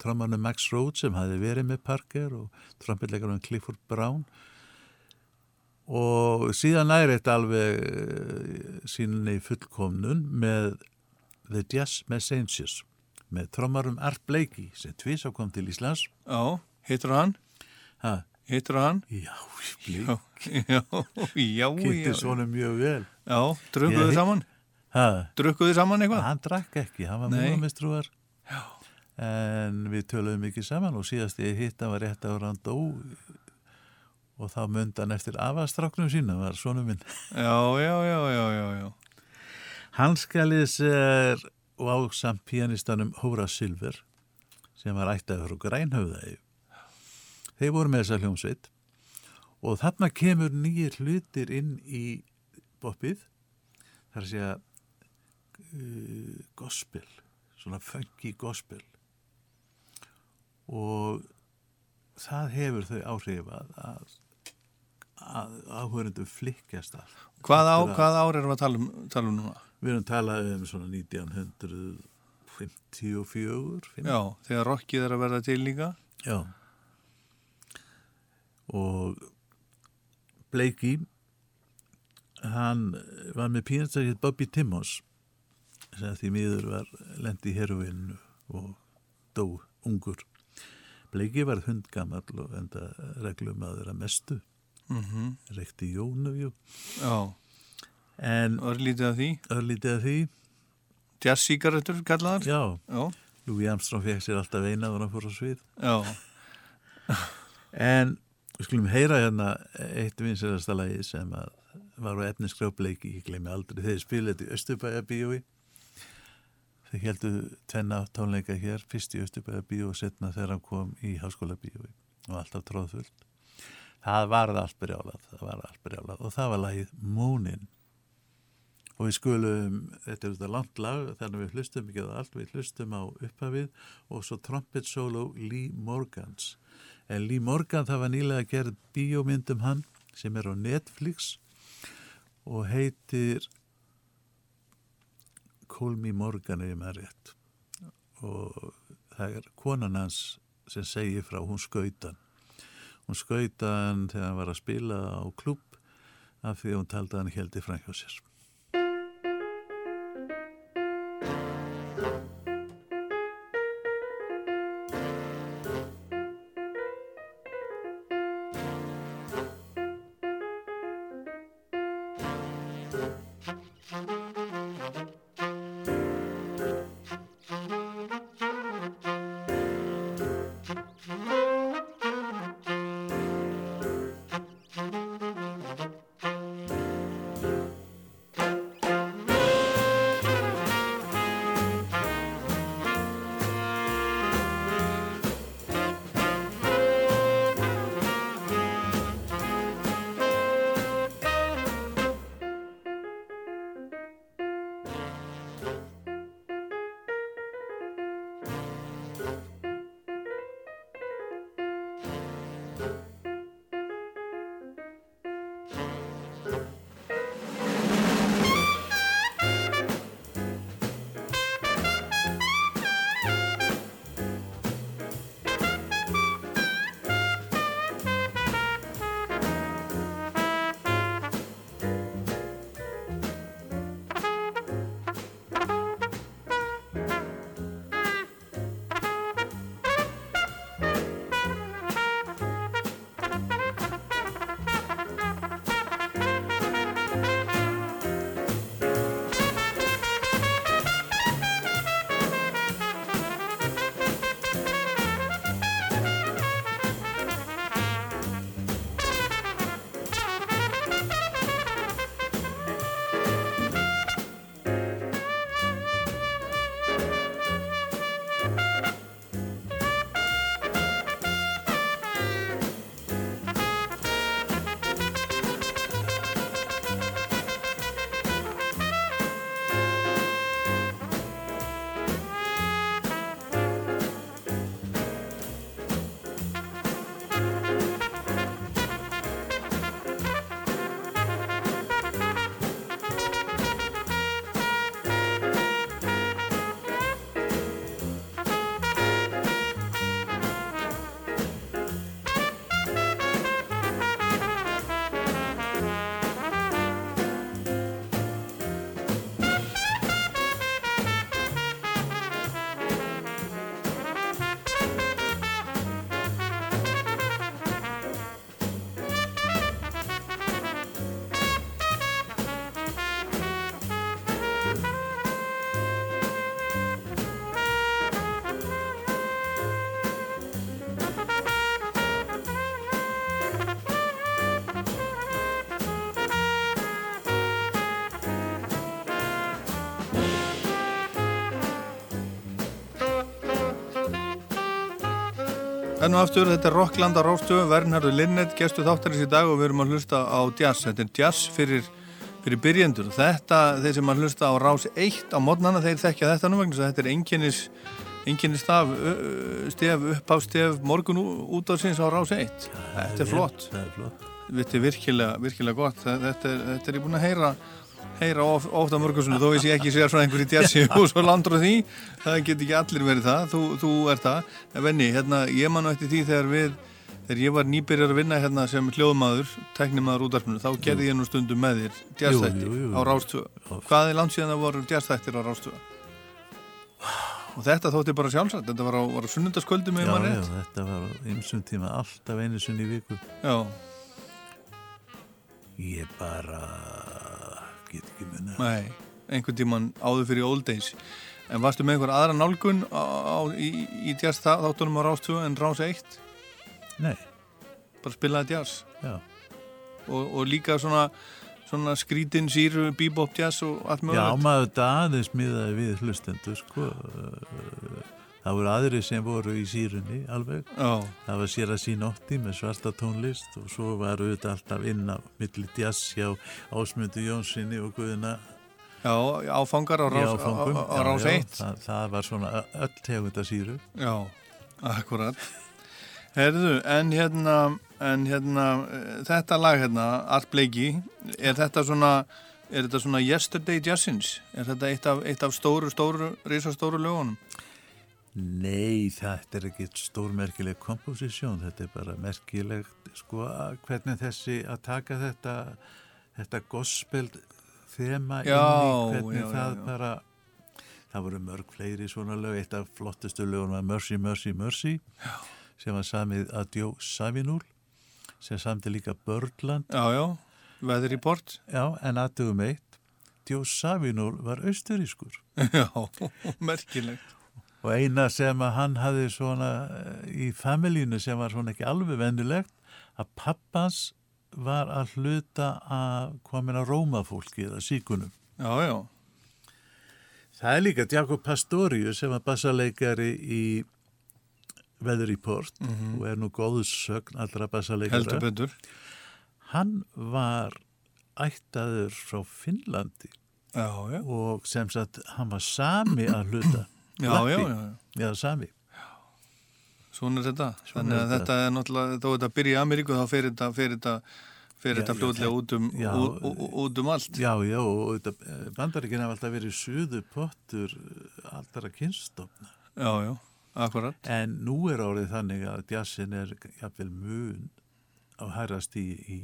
trommarnu Max Rhodes sem hafi verið með Parker og trompetleikarinn Clifford Brown og síðan næri þetta alveg eh, sínni fullkomnun með The Jazz Messengers með trommarum Art Blakey sem tvís á kom til Íslands. Já, hittur hann? Hæ? Hittur hann? Já, Já, já, já. Já. svona mjög vel. Já, drukkuðu Ég- saman? Drukkuðu saman eitthvað? Hann drakk ekki, hann var Nei. múlamistrúar. Já. En við töluðum ekki saman og síðast ég hitt hann var rétt ára hann dó og þá myndi hann eftir afastráknum sína, var svona minn. Já, já, já, já, já, já. Hanskalis er og ásamt pianistanum Hóra Silver sem var ættaður frá Grænhöfðaði. Þeir voru með þessa hljómsveit og þarna kemur nýjir hlutir inn í boppið þar að segja uh, gospel, svona funky gospel og það hefur þau áhrif að, að, að áhverjum flikkjast allt. Hvað, á, hvað ár erum við að tala um, tala um núna? Við erum talað um svona 1954. fimm- Já, þegar rockið er að verða til líka. Já. Og Blakey, hann var með pínastakið Bobby Timmons sem því miður var lendi í heroinu og dó ungur. Blakey var hundgamall og enda reglum að vera mestu. Mhm. Rekti Jónu, jú. Já. En örlítið af því. Örlítið af því. Jazz-sígarettur kallaðar? Já. Já. Louis Armstrong fekk sér alltaf eina og hann fór á svið. Já. En við skulum heyra hérna eitt vinsalasta lagi sem að var á efniskrjópleiki, ég gleymi aldrei, þeir spilaði þetta í Östubæja bíói. Þeir heldu tvenna tónleika hér, fyrst í Östubæja bíó og setna þegar hann kom í Háskóla bíói og alltaf tróðfullt. Það var allt brjálað, það var allt brjálað og það var lagið Moonin. Og við skulum, þetta er þetta langt lag, þannig að við hlustum ekki á allt, við hlustum á upphafið og svo trumpet solo Lee Morgans. En Lee Morgan það var nýlega gerð bíómyndum hann sem er á Netflix og heitir Call Me Morgan er ég með rétt. Og það er konan hans sem segir frá hún skautan hún skautan þegar hann var að spila á klubb af því að hún taldi að hann heldi hjá sér Enn og aftur, þetta er Rockland á Rástöfu, Vernhardur Linnet, gestu þáttarins í dag og við erum að hlusta á jazz. Þetta er jazz fyrir, fyrir byrjendur. Þetta, þeir sem að hlusta á Rás 1 á modnana, þeir þekkja þetta nú vegna þetta er einkennis, einkennis staf, stef, uppástef, morgun út á síns á Rás 1. Þetta er er flott. Þetta er virkilega, virkilega gott. Þetta er, þetta er ég búin að heyra heyra of, ofta mörgursunni, þó ég sé ekki sér frá einhverju jazzi og svo landur því. Það get ekki allir verið það, þú, þú er það. En venni, hérna, ég man nú eftir því þegar við, þegar ég var nýbyrjar að vinna hérna sem hljóðmaður, teknimaður útvarpinu þá gerði ég nú stundum með þér jú. á Rástvö. Hvað er langt síðan það voru jazzþættir á Rástvö? Og þetta þótti bara sjálfsagt. Þetta var á, á sunnundaskvöldi með Já, já, þetta var á ymsum tíma alltaf einu sinni í viku. já, Ég bara get ekki munna. Nei, einhvern tíman áður fyrir old days En varstu með einhver aðra nálgun á, á, í, í jazz þá- þáttunum á Rás 2 en Rás 1? Nei, Bara spilaði jazz já. og, og líka svona, svona skrítin, síru, bebop jazz og allt Já, mögulegt maður þetta aðeins miðaði við hlustendur, sko. Það voru aðri sem voru í sírunni alveg. Já, Það var sér að sín ótti með svarta tónlist og svo var auðvitað alltaf inn á milli jazz hjá Ásmundu Jónssoni og Guðina já, áfangar á Rás, á, áfangum. á, á Já, rás já, 1 Það, það var svona öll tegunda síru. Já, akkurat Herðu, en hérna en hérna, eh, þetta lag hérna Art Blakey, er þetta svona er þetta svona Yesterday Jazzins er þetta eitt af, eitt af stóru, stóru risastóru lögunum? Nei, þetta er ekki stórmerkileg komposisjón, þetta er bara merkilegt, sko, hvernig þessi að taka þetta, þetta gospel þema inn Já, í hvernig já, það já. bara, það voru mörg fleiri svona lög, eitt af flottustu lögunum var Mercy, Mercy, Mercy, sem var samið að Djó Savinúl, sem samti líka Börland, Já, já, Weather Report já, en aðtugum eitt, Djó Savinúl var austurískur. Já, merkilegt Og eina sem að hann hafði svona eh, í familínu sem var svona ekki alveg vendilegt að pappans var að hluta að komin að rómafólki eða síkunum. Já, já, Það er líka Jakob Pastorius sem var bassaleikari í Weather Report og er nú góðsögn allra betur. Hann var ættaður frá Finnlandi Já, já, og sem sagt hann var sami að hluta. Lappi. Já, sami. Svona er þetta Svona Þannig að er þetta er náttúrulega, þó þetta byrja í Ameríku þá fer þetta, fer þetta þetta fljóðlega út um, út, út, út um allt Já, já, og þetta, bandaríkina hafa alltaf verið suðu pottur alltara kynstofna. Já, já, akkurat En nú er árið þannig að jazzin er jafnvel mun á hærast í, í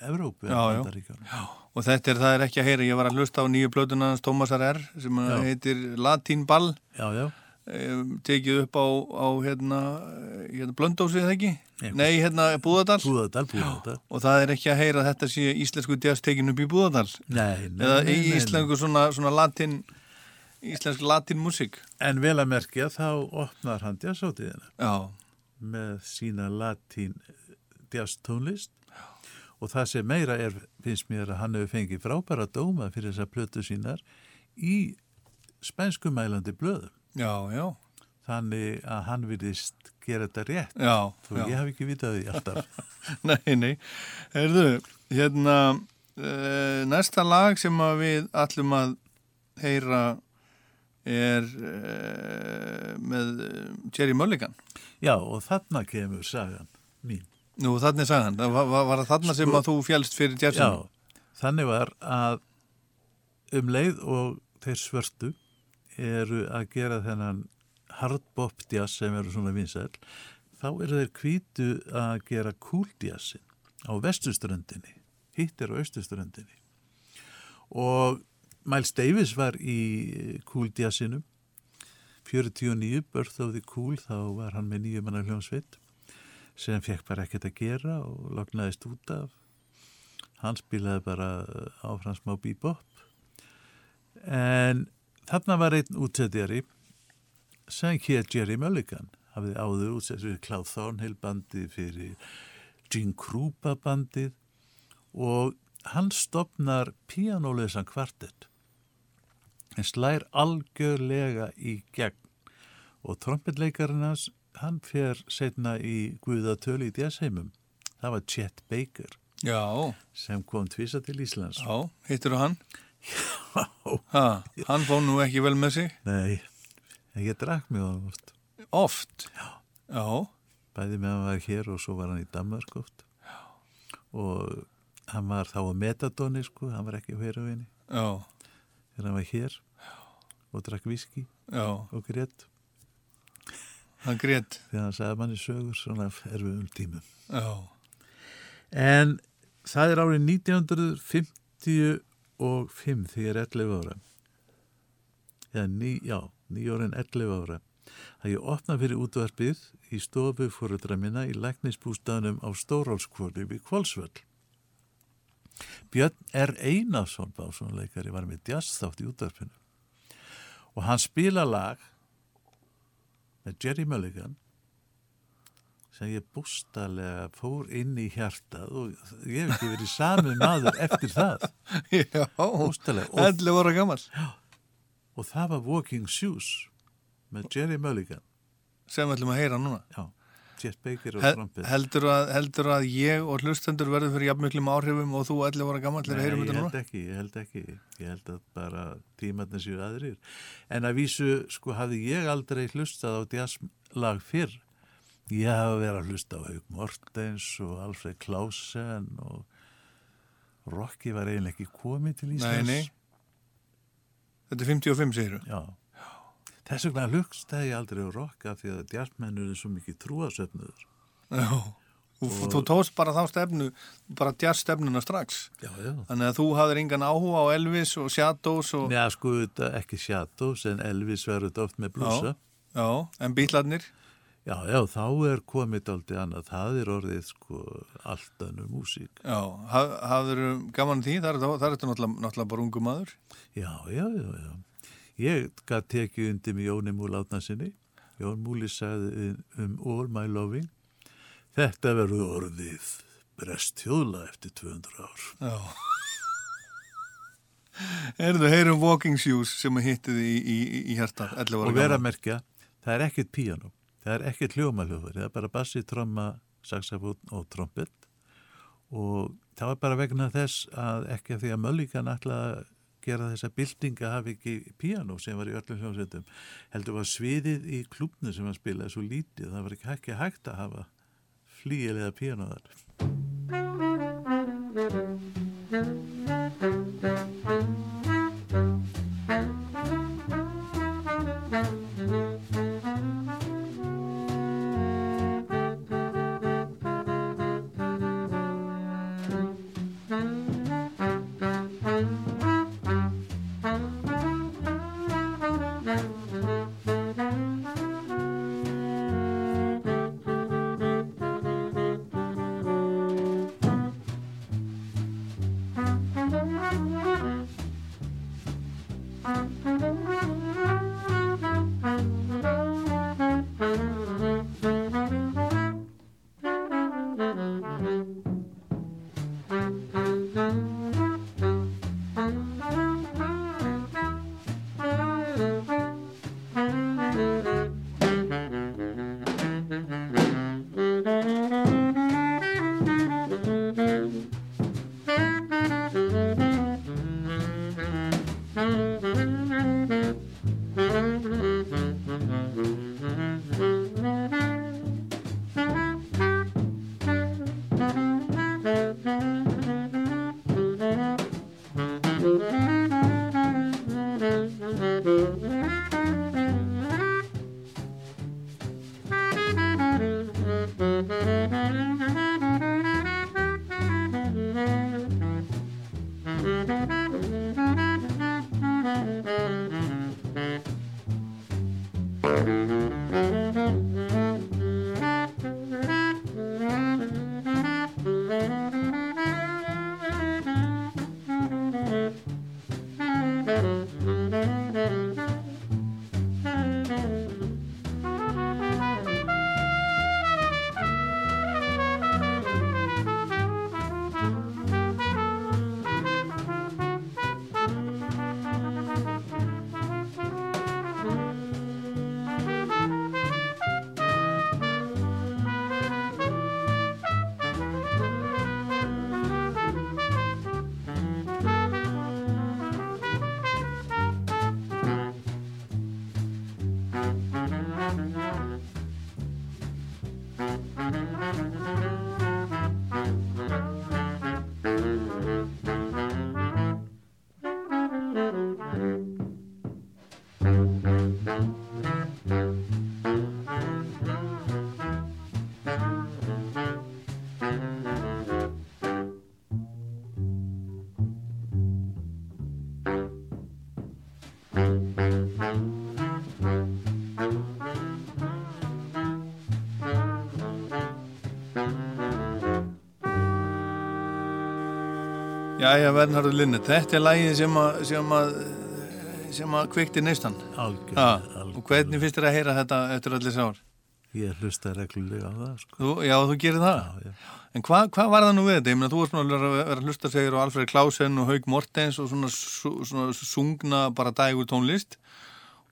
Evrópu Já, já. Og þetta er, er ekki að heyra, ég var að hlusta á nýju plötuna hans Tómasar R sem Já. heitir Latín Ball. Já, já. um, tekið upp á, á hérna, hérna Blöndósi eða ekki? Nei, Nei, hérna Búðardal. Búðardal, Búðardal. og það er ekki að heyra að þetta sé íslensku jazz tekin upp í Búðardal. Nei, nei, eða nei, íslensku svona, svona latin íslensk latin músík. En vel að merkja þá opnar hann Já, með sína latín jazz tónlist og það sem meira er, finnst mér að hann hefur fengið frábæra dóma fyrir þessar plötu sínar í spænskumælandi blöðum. já, já Þannig að hann virðist gera þetta rétt. Já, Þó já. ég hef ekki vitað því alltaf. Nei, nei, heyrðu, hérna, uh, næsta lag sem við ætlum að heyra er uh, með uh, Jerry Mulligan. Já, og þarna kemur sagan mín. Nú, þannig sagði hann, var, var, það þarna sem Sko- að þú fjálst fyrir Já, jazzinu? þannig var að um leið og þeir svörtu eru að gera þennan hardbop jazz sem eru svona vinsæl, þá eru þeir kvítu að gera cool jazzin á vestuströndinni, hitt er á austuströndinni. Og Miles Davis var í cool jazzinu, 49, Birth of the Cool, þá var hann með nýjumanna hljómsveit sem fekk bara ekkert að gera og lagnaðist út af. Hann spilaði bara áfram smá bebop. En þarna var einn útsettjari sem hér Jerry Mulligan. Hafði áður útsett fyrir Cloud Thornhill bandið fyrir Gene Krupa bandið. Og hann stopnar píanólesan kvartett. En slær algjörlega í gegn. Og trompetleikarinn hans hann fer setna í Guðatölu í Djasheimum. Það var Chet Baker Já, sem kom tvisa til Íslands. já, hittir þú hann? Já. Ha, hann fóð nú ekki vel með sig? Nei, ég drakk hann oft. Oft? Já. Já, Bæði með hann var hér og svo var hann í Danmark oft. Já. Og hann var þá á metadóni, sko, hann var ekki á heroinni. já, Þegar hann var hér og drakk viski já, og grétt. Hann grét. Þegar hann sagði manni sögur svona erfiðum tímum. Já, En það er árið 1955 því ég er 11 ára. Já, ný, já, nýjórin 11 ára. Það ég opna fyrir útvarpið í stofu fóröldra minna í læknisbústaðnum á Stórálskvölu við Kvolsvöll. Björn R. Einarsson básónleikari var með jazzþátt í útvarpinu og hann spila lag með Jerry Mulligan sem ég bústalega fór inn í hjartað og ég hef ekki verið sami maður eftir það. já, 11 ára gammal. og það var Walking Shoes með Jerry Mulligan. Sem við ætlum að heyra núna. Já, Chet Baker og Hel, Trumpet. heldur, heldur að ég og hlustendur verður fyrir jafnmiklum áhrifum og þú 11 ára gammal Nei, heyrum ég held ekki, ég held ekki. Ég held að bara tímatni séu aðrir. En að vísu, sko, hafði ég aldrei hlustað á jazzlag fyrr. Ég hafa verið að hlusta á Haug Mortens og Alfred Klausen og Rocky var eiginlega ekki komið til Nei, Íslands. nei. Þetta er 55 segir Já. Þess vegna hlugstaði ég aldrei á rock af því að jazzmennur er svo mikið trúasöfnuður. Já. Þú, þú tóðst bara þá stefnu, bara jazz stefnuna strax. Já, já. Þannig að þú hafðir engan áhuga á Elvis og Shadows og... Já, sko, ekki Shadows en Elvis verður þetta oft með blúsa. Já, en bítlarnir? Já, já, þá er komið aldrei annað. Það er orðið, sko, allt önnur músík. Já, haf, hafður gaman því? Það er, það er þetta náttúrulega bara ungu maður. Já, já, já, já. Ég gæti tekið undir með Jóni Múl átnarsinni. Jón Múli sagði um All My Loving. Þetta verður orðið brest þjóðla eftir 200 ár. Já. Erðu, heyrum Walking Shoes sem hittið í, í, í hjartað, 11 ára Og vera að merkja, það er ekkert píanó. Það er ekkert hljómaljófari, það er bara bassi, tromma, saxafón og trompet og það var bara vegna þess að ekki að því að Möllikan ætla að gera þessa bildinga hafi ekki piano sem var í öllum hljómsveitum heldur var sviðið í klubnu sem hann spilaði svo lítið, það var ekki hægt að hafa flíilega piano þar Mm-hmm. Jæja, Vernhardur Linnet, þetta er lægið sem að sem að, sem að kveikti neistan Og hvernig finnst þér að heyra þetta eftir allir sár? Ég hlusta reglulega á það, sko. Þú, já, þú gerir það? Já, já. En hvað hva var það nú við þetta? Ég meina, þú varst alveg að vera að hlusta segir og Alfred Klausen og Haug Mortens og svona, su- svona sungna bara dægur tónlist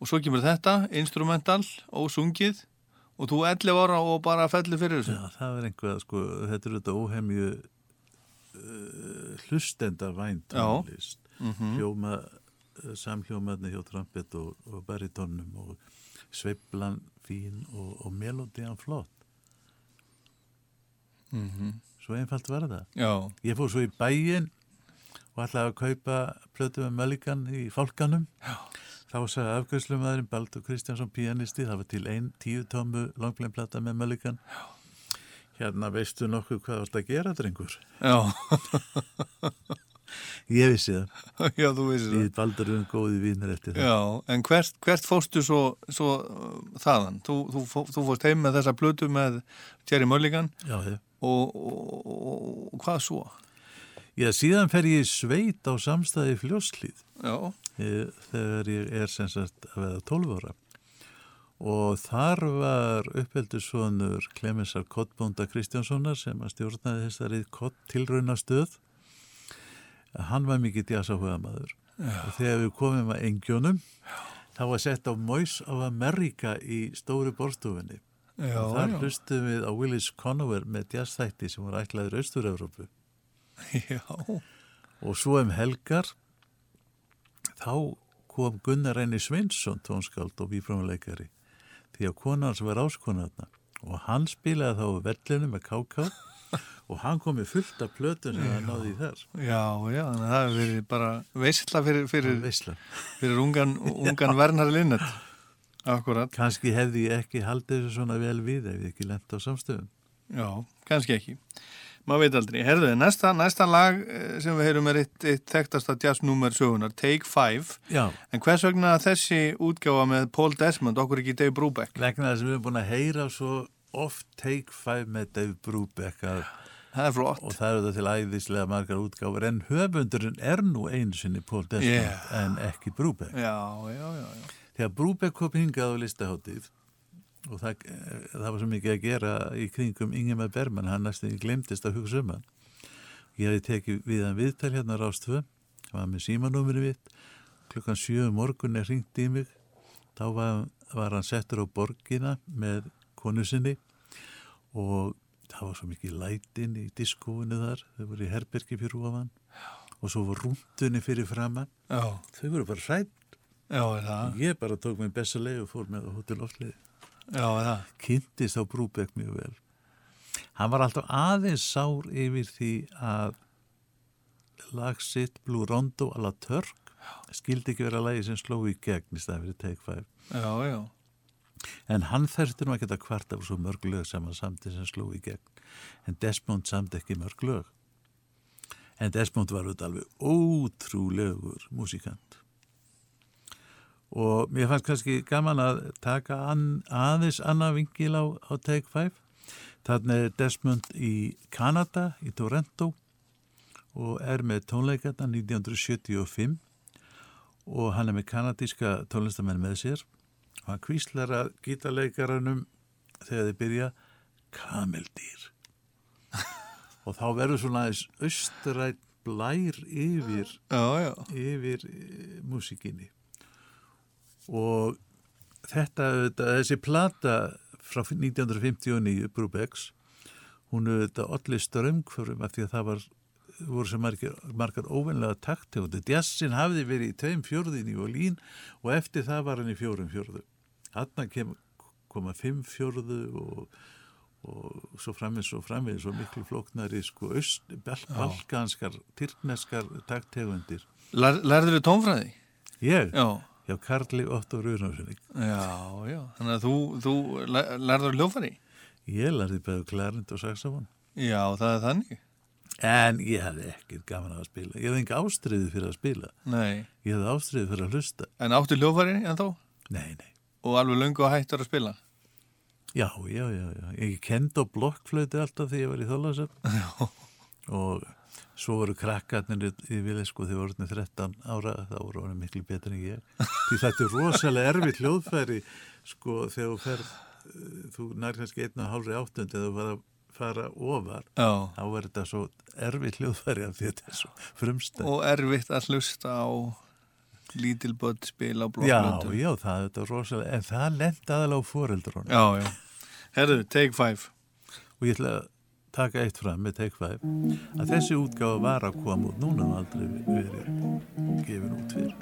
og svo kemur þetta, instrumental og sungið og þú 11 ára og bara fellir fyrir þessu. Já, það er einhvað, sko, þetta er þetta óhemju uh, hlustenda vænt Já. tónlist. Mhm. Hljóma, uh, samhljómaðni hjá trompet og, og baritónum og sveiflan fín og, og melodían flott. Mhm. Svo einfalt var það. Já, Ég fór svo í bæinn og ætlaði að kaupa plötu með Mulligan í fólkanum. Já. Þá sagði afgjöðslumæðurinn Baldur Kristjánsson pianisti, það var til einn tíu tómu langbleinplata með Mulligan. Já. Hérna veistu nokkuð hvað þú ert að gera, drengur? já, Ég vissi það. já, þú veist það. Við Baldur erum góði vínir eftir það. Já, en hvert, hvert fórstu svo, svo uh, þaðan? Þú, þú, þú fórst heim með þessa plötu með Jerry Mulligan Já, já. og, og, og, og hvað svo? Já, síðan fer ég sveit á samstæði fljóslíð. Já, ég, þegar ég er sem sagt að veða 12 ára og þar var uppeldisvonur Klemensar Kottbónda Kristjánssonar sem að stjórnaði þessari kott tilrauna stöð hann var mikið djasahuga maður og þegar við komum að engjónum þá var sett á Mois of America í stóru borstofunni já, og þar hlustum við á Willis Conover með jazzþætti sem voru ætlaður Austur-Európu og svo um helgar þá kom Gunnar Reini Svinsson tónskáld og víframleikari því að konan hans var áskonarna og hann spilaði þá vellinu með káká og hann kom með fullt af plötun sem hann náði í þar. Já, já, þannig að það hefur verið bara veistla fyrir, fyrir, fyrir ungan, ungan Vernar Linnet. Akkurat, kannski hefði ég ekki haldið þessu svona vel við ef ég ekki lent á samstöðum. Já, kannski ekki. Maður veit aldrei. Herðu, næsta, næsta lag eh, sem við heyrum er eitt, eitt þekktasta jazznúmer sögunar, Take Five. Já, En hvers vegna þessi útgáfa með Paul Desmond, okkur ekki Dave Brubeck? vegna þess að við erum búin að heyra svo oft Take Five með Dave Brubeck að, Það er flott. og það eru þetta til æðislega margar útgáfur en höfundurinn er nú einu sinni Paul Desmond Yeah. en ekki Brubeck Já, já, já, já. þegar Brúbek kom hingað á listaháttíð og það, eh, það var svo mikið að gera í kringum Ingemar Berman, hann næstu glemtist að hugsa um hann. Ég hefði tekið við hann viðtal hérna Rástvö, hann var með símanúminu vitt, klukkan sjö um morgun er hringt í mig, þá var, var hann settur á borgina með konu sinni og það var svo mikið lætin í diskóinu þar, þau voru í herbergi fyrir ofan og svo var rúndunni fyrir framann, þau voru bara hrætt. Ég bara tók mig besta leið og fór með á hótel Lofliði. Já. Kynntist á Brúbek mjög vel. Hann var alltaf aðeins sár yfir því að lag sitt Blue Rondo a la Turk skildi ekki vera lagi sem sló í gegn í staði fyrir Take Five. Já, já. En hann þurfti nú að kvarta af svo mörg lög sem hann samti sem sló í gegn. En Desmond samti ekki mörg lög. En Desmond var auðvitað alveg ótrúlegur músikant. Og mér fannst kannski gaman að taka an, aðeins annað vingil á, á Take 5. Þannig er Desmond í Kanada, í Toronto og er með tónleikarna 1975 og hann er með kanadíska tónlistamenn með sér og hann kvíslar að gítarleikaranum þegar þið byrja kameldýr og þá verður svona aðeins austrætt blær yfir, Já, já. yfir e, músikinni og þetta, þetta þessi plata frá 1959 Brúbeks hún auðvitað allir strömmkvörum af því að það var voru sem margar, margar óvenlega taktegundir. Jazzin hafði verið í tveim fjörðin í Volín og eftir það var hann í fjórum fjörðu. Hanna koma fimm fjörðu og, og svo framins og framins og miklu flóknari sko balkanskar, tyrkneskar taktegundir. Lær, lærður þið tónfræði? Ég? Já. Já, Karli Otto Rúnarsson. Já, já. Þannig að þú, þú lær- lærður hljófari? Ég lærði bæðu klarind og saxofón. Já, það er þannig. En ég hefði ekkert gaman að spila. Ég hefði enga ástriði fyrir að spila. Nei. Ég hefði ástriði fyrir að hlusta. En áttu hljófari en þá? Nei, nei. Og alveg löngu að hættur að spila? Já, já, já, já. Ég kendi á blokkflöti alltaf þegar ég var í þólasöfn. og Svo voru krakkarnir í- sko þegar voru orðnir 13 ára, þá voru orðnir miklu betur en ég. Því þetta er rosalega erfitt hljóðfæri sko þegar þú ferð, eh, þú nær kannski einn og hálfri áttund eða þú var að fara ofar, Já. þá er þetta svo erfitt hljóðfæri af því þetta er svo frumstæð. Og erfitt að hlusta á lítilböld spil á Já, blokkblöndum. já, það er rosalega, en það lent aðalega á foreldrunum. Já, já. Herðu, take five. Og ég ætla að taka eitt fram með Take 5 að þessi útgáfa var að koma út núna og aldrei verið gefin út fyrir.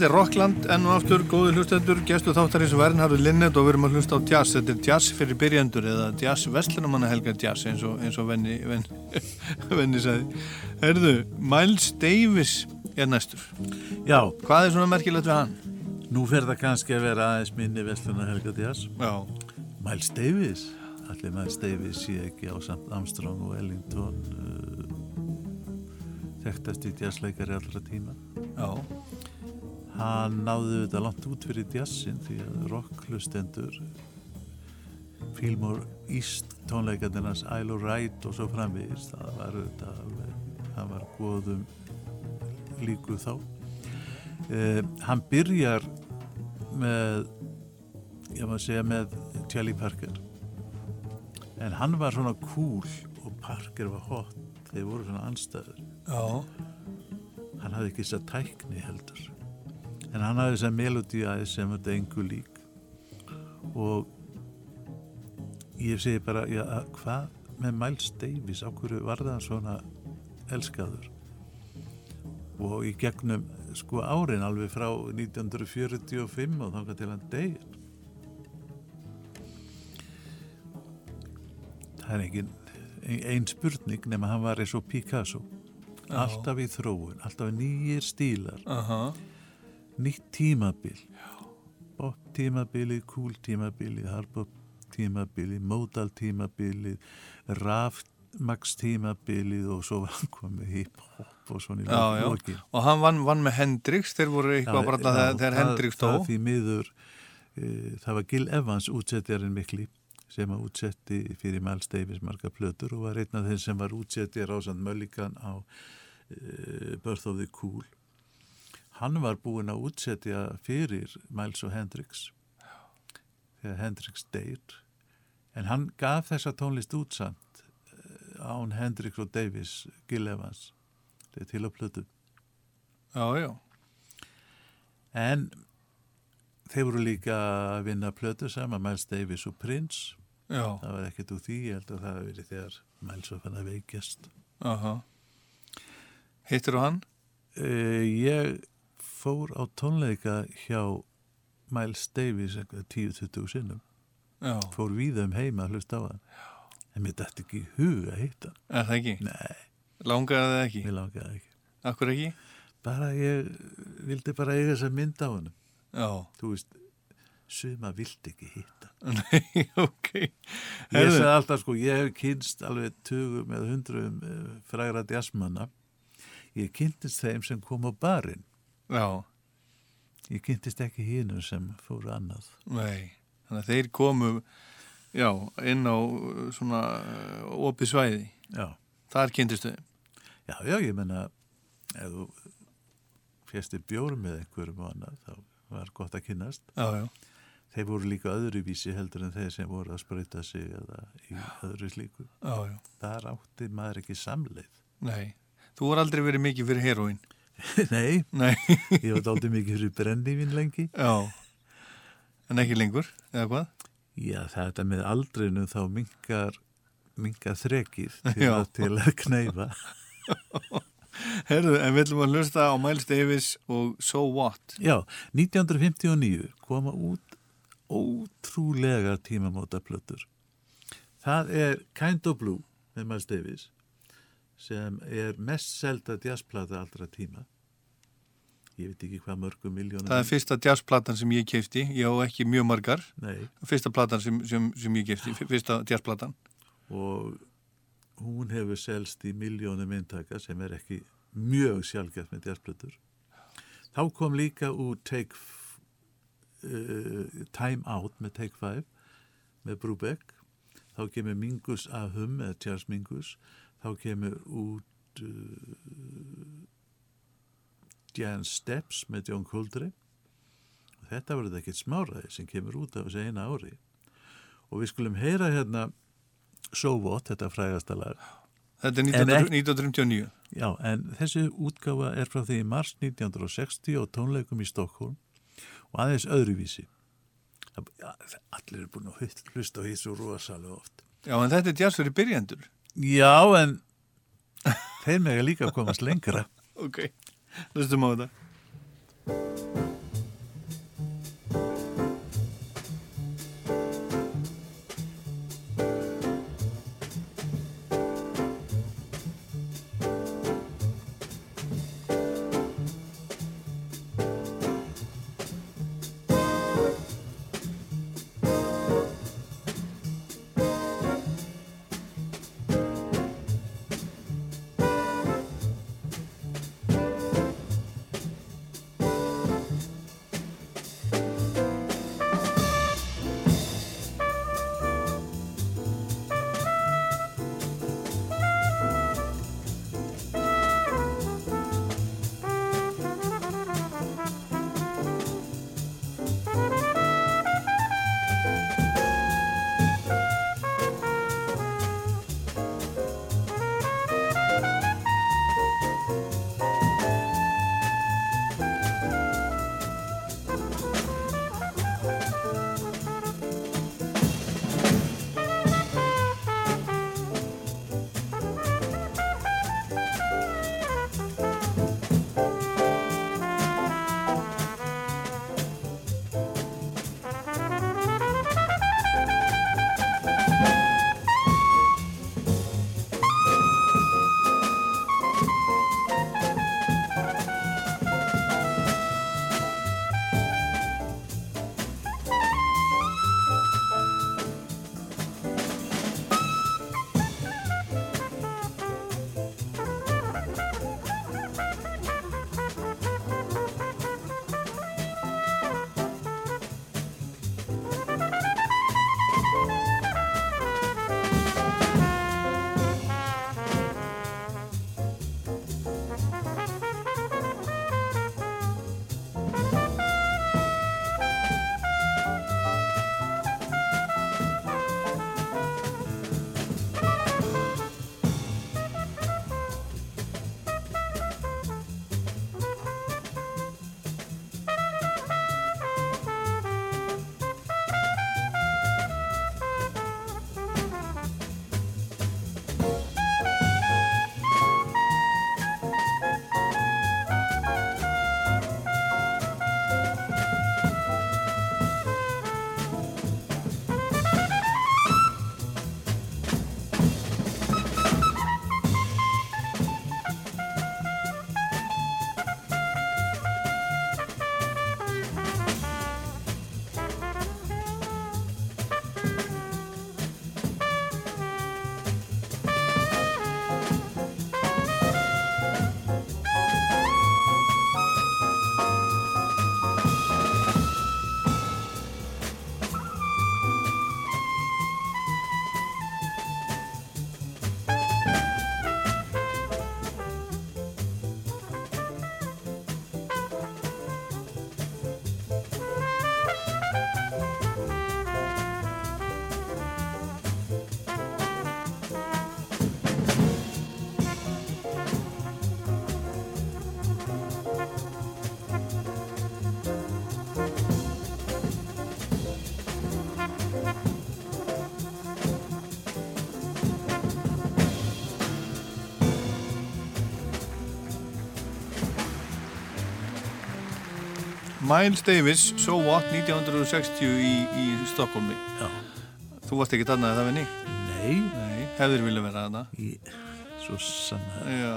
Þetta er Rockland, enn og aftur, góði hlustendur, gestu þáttarins Vernharður Linnet og við erum að hlusta á jazz. Þetta er jazz fyrir byrjandur eða jazz vestlunumanna helga jazz eins og, eins og venni, venni, venni sagði. Herðu, Miles Davis er næstur. Já. Hvað er svona merkilegt við hann? Nú fer það kannski að vera aðeins minni Vestluna Helga Díaz. Já. Miles Davis. Allir Miles Davis sé ekki á samt Armstrong og Ellington uh, þekktast í jazzleikari allra tíma. Já. Hann náði þetta langt út fyrir jazzin því að rockhlustendur Fillmore East tónleikarnirnas Isle of Right og svo framvegist það var alveg það var góðum líku þá. Eh, hann byrjar með ég maður segja með Charlie Parker. En hann var svona cool og Parker var hot. Þeir voru svona anstæður Já. hann hafði ekki þess að tækni heldur en hann hafði þess að melodíaði sem þetta engu lík. Og ég segi bara já, að hvað með Miles Davis á hverju var það svona elskaður? Og í gegnum sko árin alveg frá 1945 og þangað til hann degir það er engin einn spurning nema hann var eins og Picasso. Alltaf í þróun, alltaf nýjir stílar. Aha. Nýtt tímabil bop tímabilið, cool tímabilið hardbop tímabilið modal tímabilið rafmax tímabilið og svo hann komið hip-hop og svona í Já, já. lokin Og hann vann, vann með Hendrix, þeir voru eitthvað bara þegar, þegar Hendrix dó. það því miður e, það var Gil Evans útsettjarinn mikli sem að útsetti fyrir Miles Davis marga plötur og var einn af þeim sem var útsetti Rásand Möllikan á e, Birth of the Cool hann var búinn að útsetja fyrir Miles og Hendrix þegar Hendrix deyr en hann gaf þessa tónlist út samt eh, án Hendrix og Davis Gil Evans þetta er til á plötu Já, já. en þeir voru líka að vinna plötu saman Miles Davis og Prince Já. það var ekkert úr því, ég held að það hafi verið þegar Miles var fann að veikjast Aha. Hittir þú hann? uh, ég fór á tónleika hjá Miles Davis eitthvað 10-20 sinnum Já. fór víða um heima að hlusta á hann en mér dætti ekki hug að hitta Er það ekki? Nei. Langaði það ekki? Mér langaði ekki. Akkur ekki? Bara ég vildi bara eiga þess að mynda á hann. Já. Þú veist, suma vildi ekki hitta. Nei, ok. Ég Heyrðu. sagði alltaf sko, ég hef kynst alveg tugum eða hundruðum uh, frægra djasmanna. Ég kynntist þeim sem kom á barinn. Já. Ég kynntist ekki hínum sem fóru annað. Nei, þannig að þeir komu já, inn á uh, svona uh, opið svæði. Já. Þar kynntistu þeim. Já, já, ég menna, ef þú fjastir bjórum með einhverjum og annað, þá var gott að kynnast. Já, já. Þeir voru líka öðruvísi heldur en þeir sem voru að sprauta sig eða í öðru slíku. Já, já. Þar átti maður ekki samleið. Nei, þú voru aldrei verið mikið fyrir heroin. Nei, Nei. ég var aldrei mikið fyrir brennivinn lengi. Já, en ekki lengur, eða hvað? Já, þetta með aldrinu þá mingar, mingar þrekið til, til að kneifa. Herðu, en við ætlum að hlusta á Miles Davis og So What. Já, 1959 koma út ótrúlega tímamóta plötur. Það er Kind of Blue með Miles Davis sem er mest selda jazzplata allra tíma. Ég veit ekki hvað mörgum miljónum. Það er fyrsta jazzplatan sem ég kefti, ég á ekki mjög margar. Nei. Fyrsta platan sem, sem, sem ég kefti, fyrsta jazzplatan. Og hún hefur selst í miljónum eintaka sem er ekki mjög sjálfgæft með jazzplötur. Þá kom líka úr Take uh, Time Out með Take Five með Brubeck. Þá kemur Mingus Ahum eða Charles Mingus. Þá kemur út uh, Jan Steps með John Coltrane. Og þetta verður ekkert smáraði sem kemur út á þessu eina ári. Og við skulum heyra hérna So What, þetta frægasta lag. Þetta er En 19, ekki- 1939. Já, en þessi útgáfa er frá því í mars 1960 og tónleikum í Stokkólm og aðeins öðruvísi. Allir eru búin að hlusta á því svo rosalega oft. Já, en þetta er jazz fyrir byrjandur. Já, en þeir mega líka að komast lengra. Ok, hlustum á þetta. Miles Davis, So What 1960 í, í Stokkólmi. Þú varst ekki þarna eða það vinni? Nei, Nei, hefðir vilja vera þarna? Í, svo sanna. Já,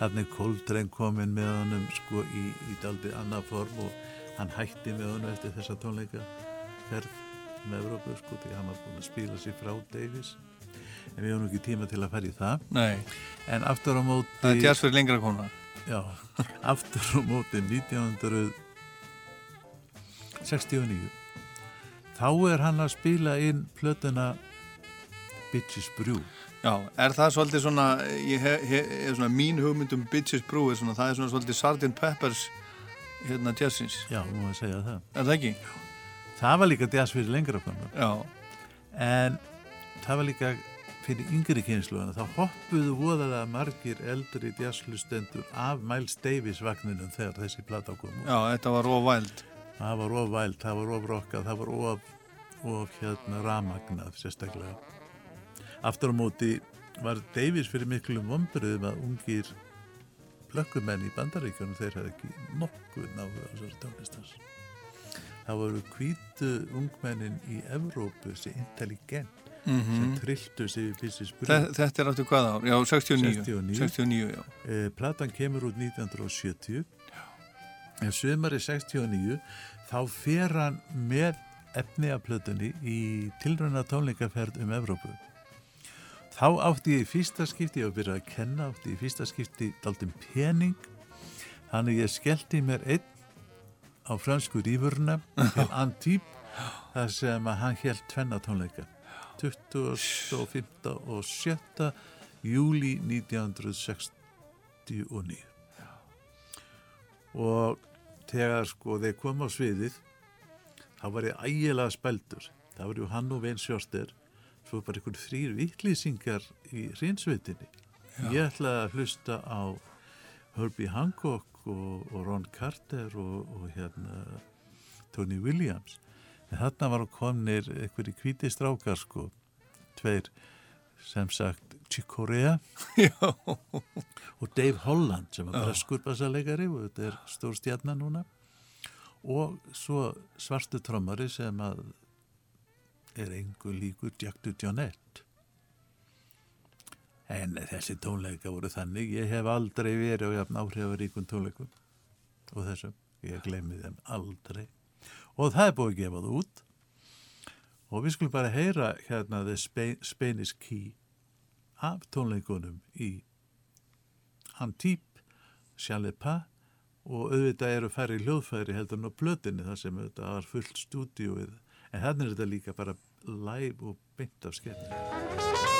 Þannig Coltrane kominn með honum sko í, í daldi annað form og hann hætti með honum eftir þessa tónleika ferð með Evrópu sko því hann var búin að spila sér frá Davis. En við höfum ekki tíma til að fara í það. Nei, en aftur á móti það er fyrir lengra kona Já, aftur á móti 1969 þá er hann að spila inn plötuna Bitches Brew. Já, er það svolítið svona, ég hef, hef, svona mín hugmynd um Bitches Brew er svona, það er svona svolítið Sgt. Peppers hérna jazzins, Já, nú að segja það. Er það ekki? Það var líka jazz fyrir lengra Já, en það var líka fyrir yngri kynsluðana þá hoppuðu voðalega margir eldri jazzlustendur af Miles Davis vagninum þegar þessi plata kom já, þetta var róvæld það var of væld, það var of rokkað það var of, of hérna ramagnað sérstaklega. Aftur á móti var Davis fyrir miklum vombriðum að ungir blökkumenn í bandaríkjunum þeir hefði ekki nokkuð náðu á þessari tónlistans það voru hvítu ungmennin í Evrópu sem intelligent sem trilltu sig við Pissis Þe, Þetta er áttu hvað ár? Já, 69 69. 69, já. Eh, platan kemur út 1970 en sömari 69 þá fer hann með efni af plötunni í tilröna tónleikaferð um Evrópu þá átti ég í fyrsta skipti ég var að byrja að kenna, átti ég í fyrsta skipti daldum pening þannig ég skellti mér einn á fransku rífurna til Antip þar sem að hann held tvenna tónleika 25. og 7. júli 1969 og þegar sko þeir kom á sviðið þá var ég ægilega spældur það var ju hann og Vein Sjóster svo bara einhvern þrýr vittlýsingar í hrinsveitinni. Ég ætlaði að hlusta á Herbie Hancock og, og Ron Carter og, og hérna Tony Williams. En þarna var komnir einhverji hvíti strákar sko tveir sem sagt Chick Corea og Dave Holland sem var breskur bassalegari og þetta er stór stjarnar núna. Og svo svartu trommari sem að er engu líkur Jack Dujonette en þessi tónleika voru þannig ég hef aldrei verið á jafn áhrifaríkun tónleikum og þessum. Ég glemði þeim aldrei. Og það er búið að gefa það út. Og við skulum bara heyra hérna The Spa- Spanish Key af tónleikunum í Antip, Chalepá og auðvitað eru færri hljóðfæri heldur á blötinni þar sem auðvitað var fullt stúdíóið. En þannig er þetta líka bara live og beint af skemmt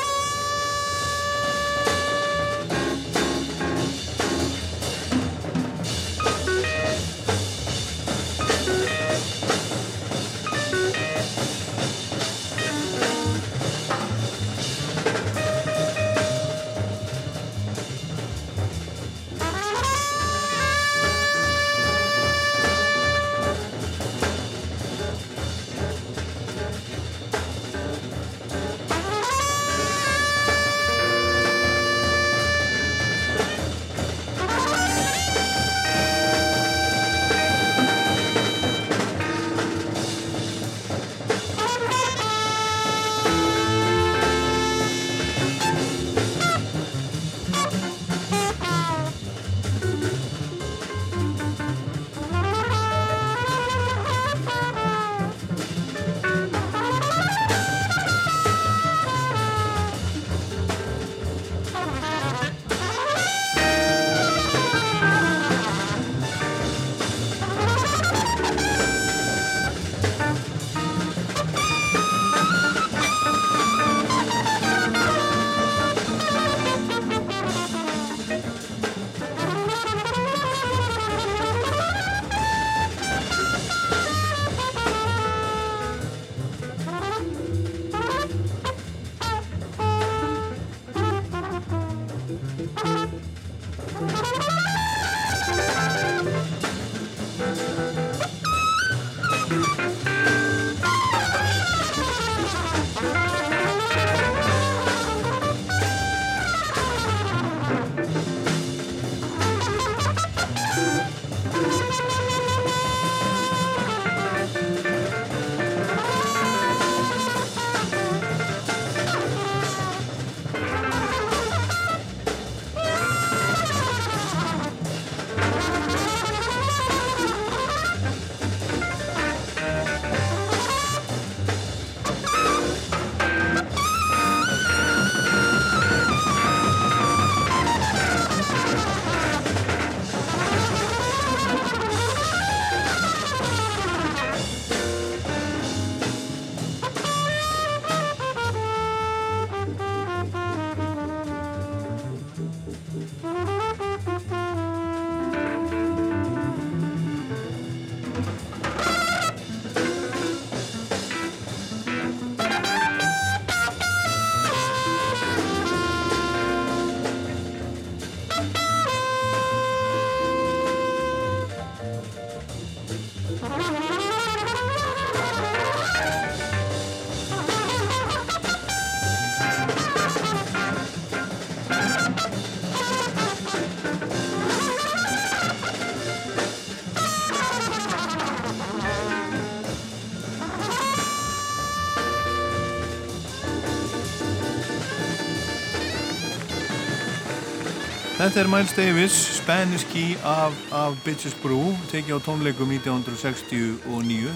Þetta er Miles Davis, Spanish Key af, af Bitches Brew, tekið á tónleikum 1969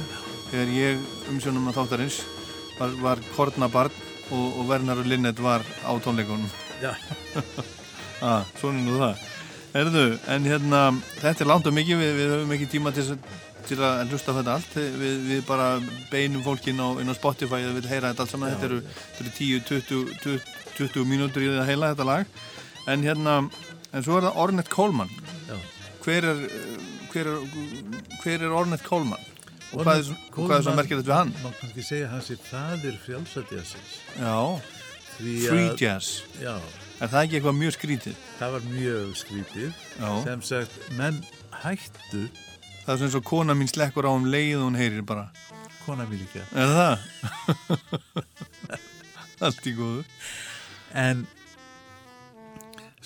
þegar ég umsjónum að þáttarins var, var Kornabarn og, og Werner og Linnet var á tónleikunum. Já. ah, svona nú það. Erðu, en hérna, þetta er langt og mikið, við, við höfum ekki tíma til, til að hlusta þetta allt, við, við bara beinum fólkin á, inn á Spotify að við heyra þetta allt saman, þetta eru, eru 10, 20, 20, 20 mínútur í að heila þetta lag, en hérna, en svo er það Ornette Coleman, Já. hver er, hver er, hver er Ornette Coleman? Og er, Ornette hvað er svo merkilegt við hann? Má kannski segja hann sé fadir frjálsadjassins. Já, jazz, Já, er það ekki eitthvað mjög skrítið? það var mjög skrítið. Já. Sem sagt, menn hættu, Það er sem svo kona mín slekkur á um leið og hún heyrir bara. kona mín líka, Er það? Allt í góðu. En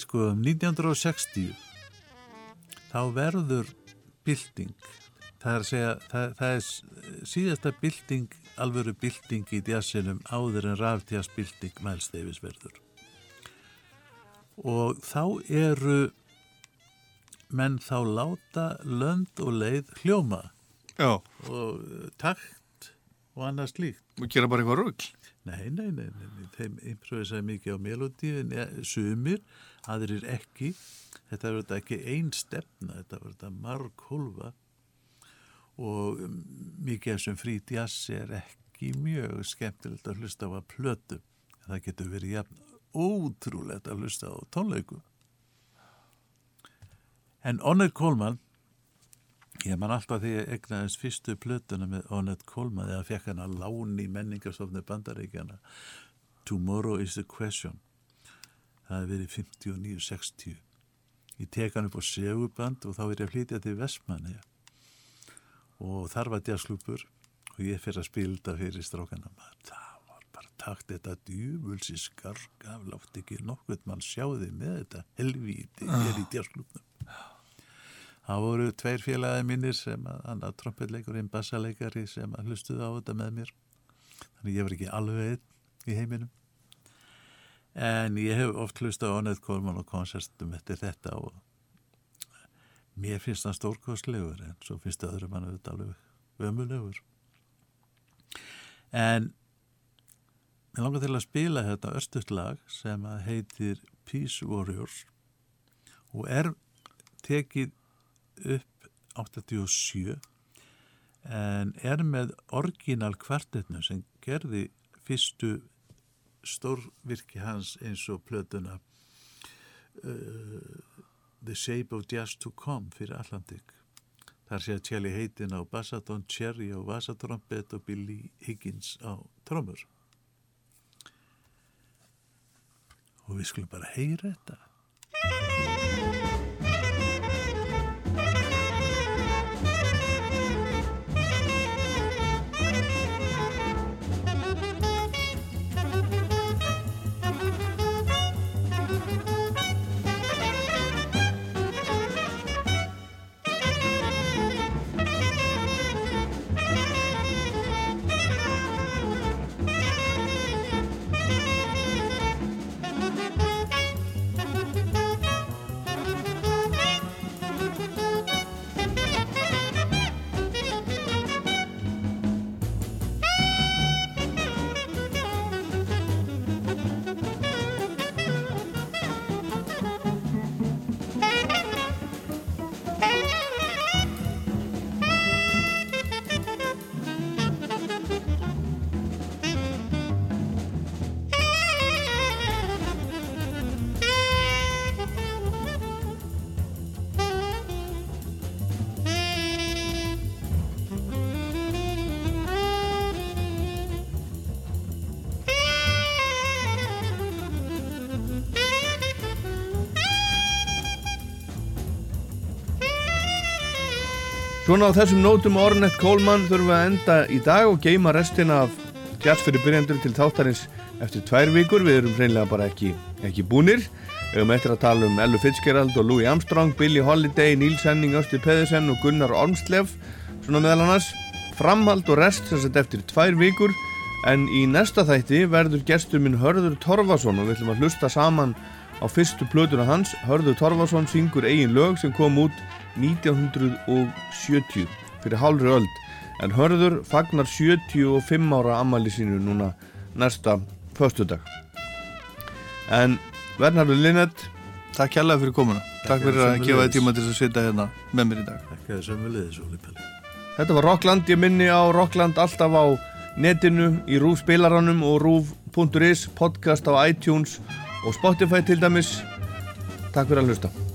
sko um 1960 þá verður bylting. Það er að segja það, það er síðasta bylting alvöru bylting í djassinum áður en raftjast bylting mælstefis verður. Og þá eru menn þá láta lönd og leið hljóma. Já, og uh, takt og annað slíkt. Og gera bara eitthvað rugg. Nei, nei, nei, nei, þeim improvisaði mikið á melodíu en ja, sumir, aðrir ekki. Þetta verður þetta ekki ein stefna, þetta verður þetta marg hólfa og um, mikið af þessum frí jazz er ekki mjög skemmtilegt að hlusta á að plötu. Það getur verið jafn ótrúlegt að hlusta á tónleiku. En Onnet Coleman, ég man alltaf því að egnaðist fyrstu plötuna með Onnet Coleman þegar fekk hann að láni menningarstofni bandaríkjana Tomorrow is the question. Það hefði verið 59-60. Ég tek hann upp á seguband og þá er ég að flytja til Vestmanni og þar var jazzklúpur og ég fyrir að spila þetta fyrir strákana maður. Það var bara takt þetta djúvulsi skarka látt ekki nokkuð mann sjáði með þetta helvíti hér í jazzklúpnum. Það voru tveir félagið mínir sem að annar trompetleikurinn, bassaleikari sem að hlustuðu á þetta með mér. Þannig ég var ekki alveg einn í heiminum. En ég hef oft hlustað á Onett Korman og konsertum eftir þetta og mér finnst það stórkostlegur en svo finnst það öðrum hann auðvitað alveg ömulegur. En ég langar til að spila þetta östuðt lag sem að heitir Peace Warriors og er tekið upp 87 en er með orginal kvartetnu sem gerði fyrstu stórvirki hans eins og plötuna uh, The Shape of Jazz to Come fyrir Atlantic. Þar sé að Tjali heitin á bassaton, Cherry á vassatrompet og Billy Higgins á trommur. Og við skulum bara heyra þetta Svona á þessum nótum Ornette Coleman þurfum við að enda í dag og geima restina af jazz fyrir byrjandur til þáttarins eftir tvær vikur. Við erum hreinlega bara ekki, ekki búnir. Við höfum eftir að tala um Ellu Fitzgerald og Louis Armstrong, Billie Holiday, Níls Henning, Östi Pedersen og Gunnar Ormslev. Svona meðal annars framhald og rest sem sett eftir tvær vikur. En í næsta þætti verður gestur minn Hörður Torfason og við ætlum að hlusta saman á fyrstu plötuna hans Hörður Torfarsson syngur eigin lög sem kom út 1970 fyrir hálfri öld en Hörður fagnar 75 ára ammali sínu núna næsta föstudag. En Vernhardur Linnet Takk kærlega fyrir komuna. Takk fyrir að gefa þið tíma til að sitja hérna með mér í dag. Takk að viljið Óli Palli Þetta var Rockland, ég minni á Rockland alltaf á netinu, í RÚF spilaranum og RÚF.is, podcast á iTunes og Spotify til dæmis. Takk fyrir að hlusta.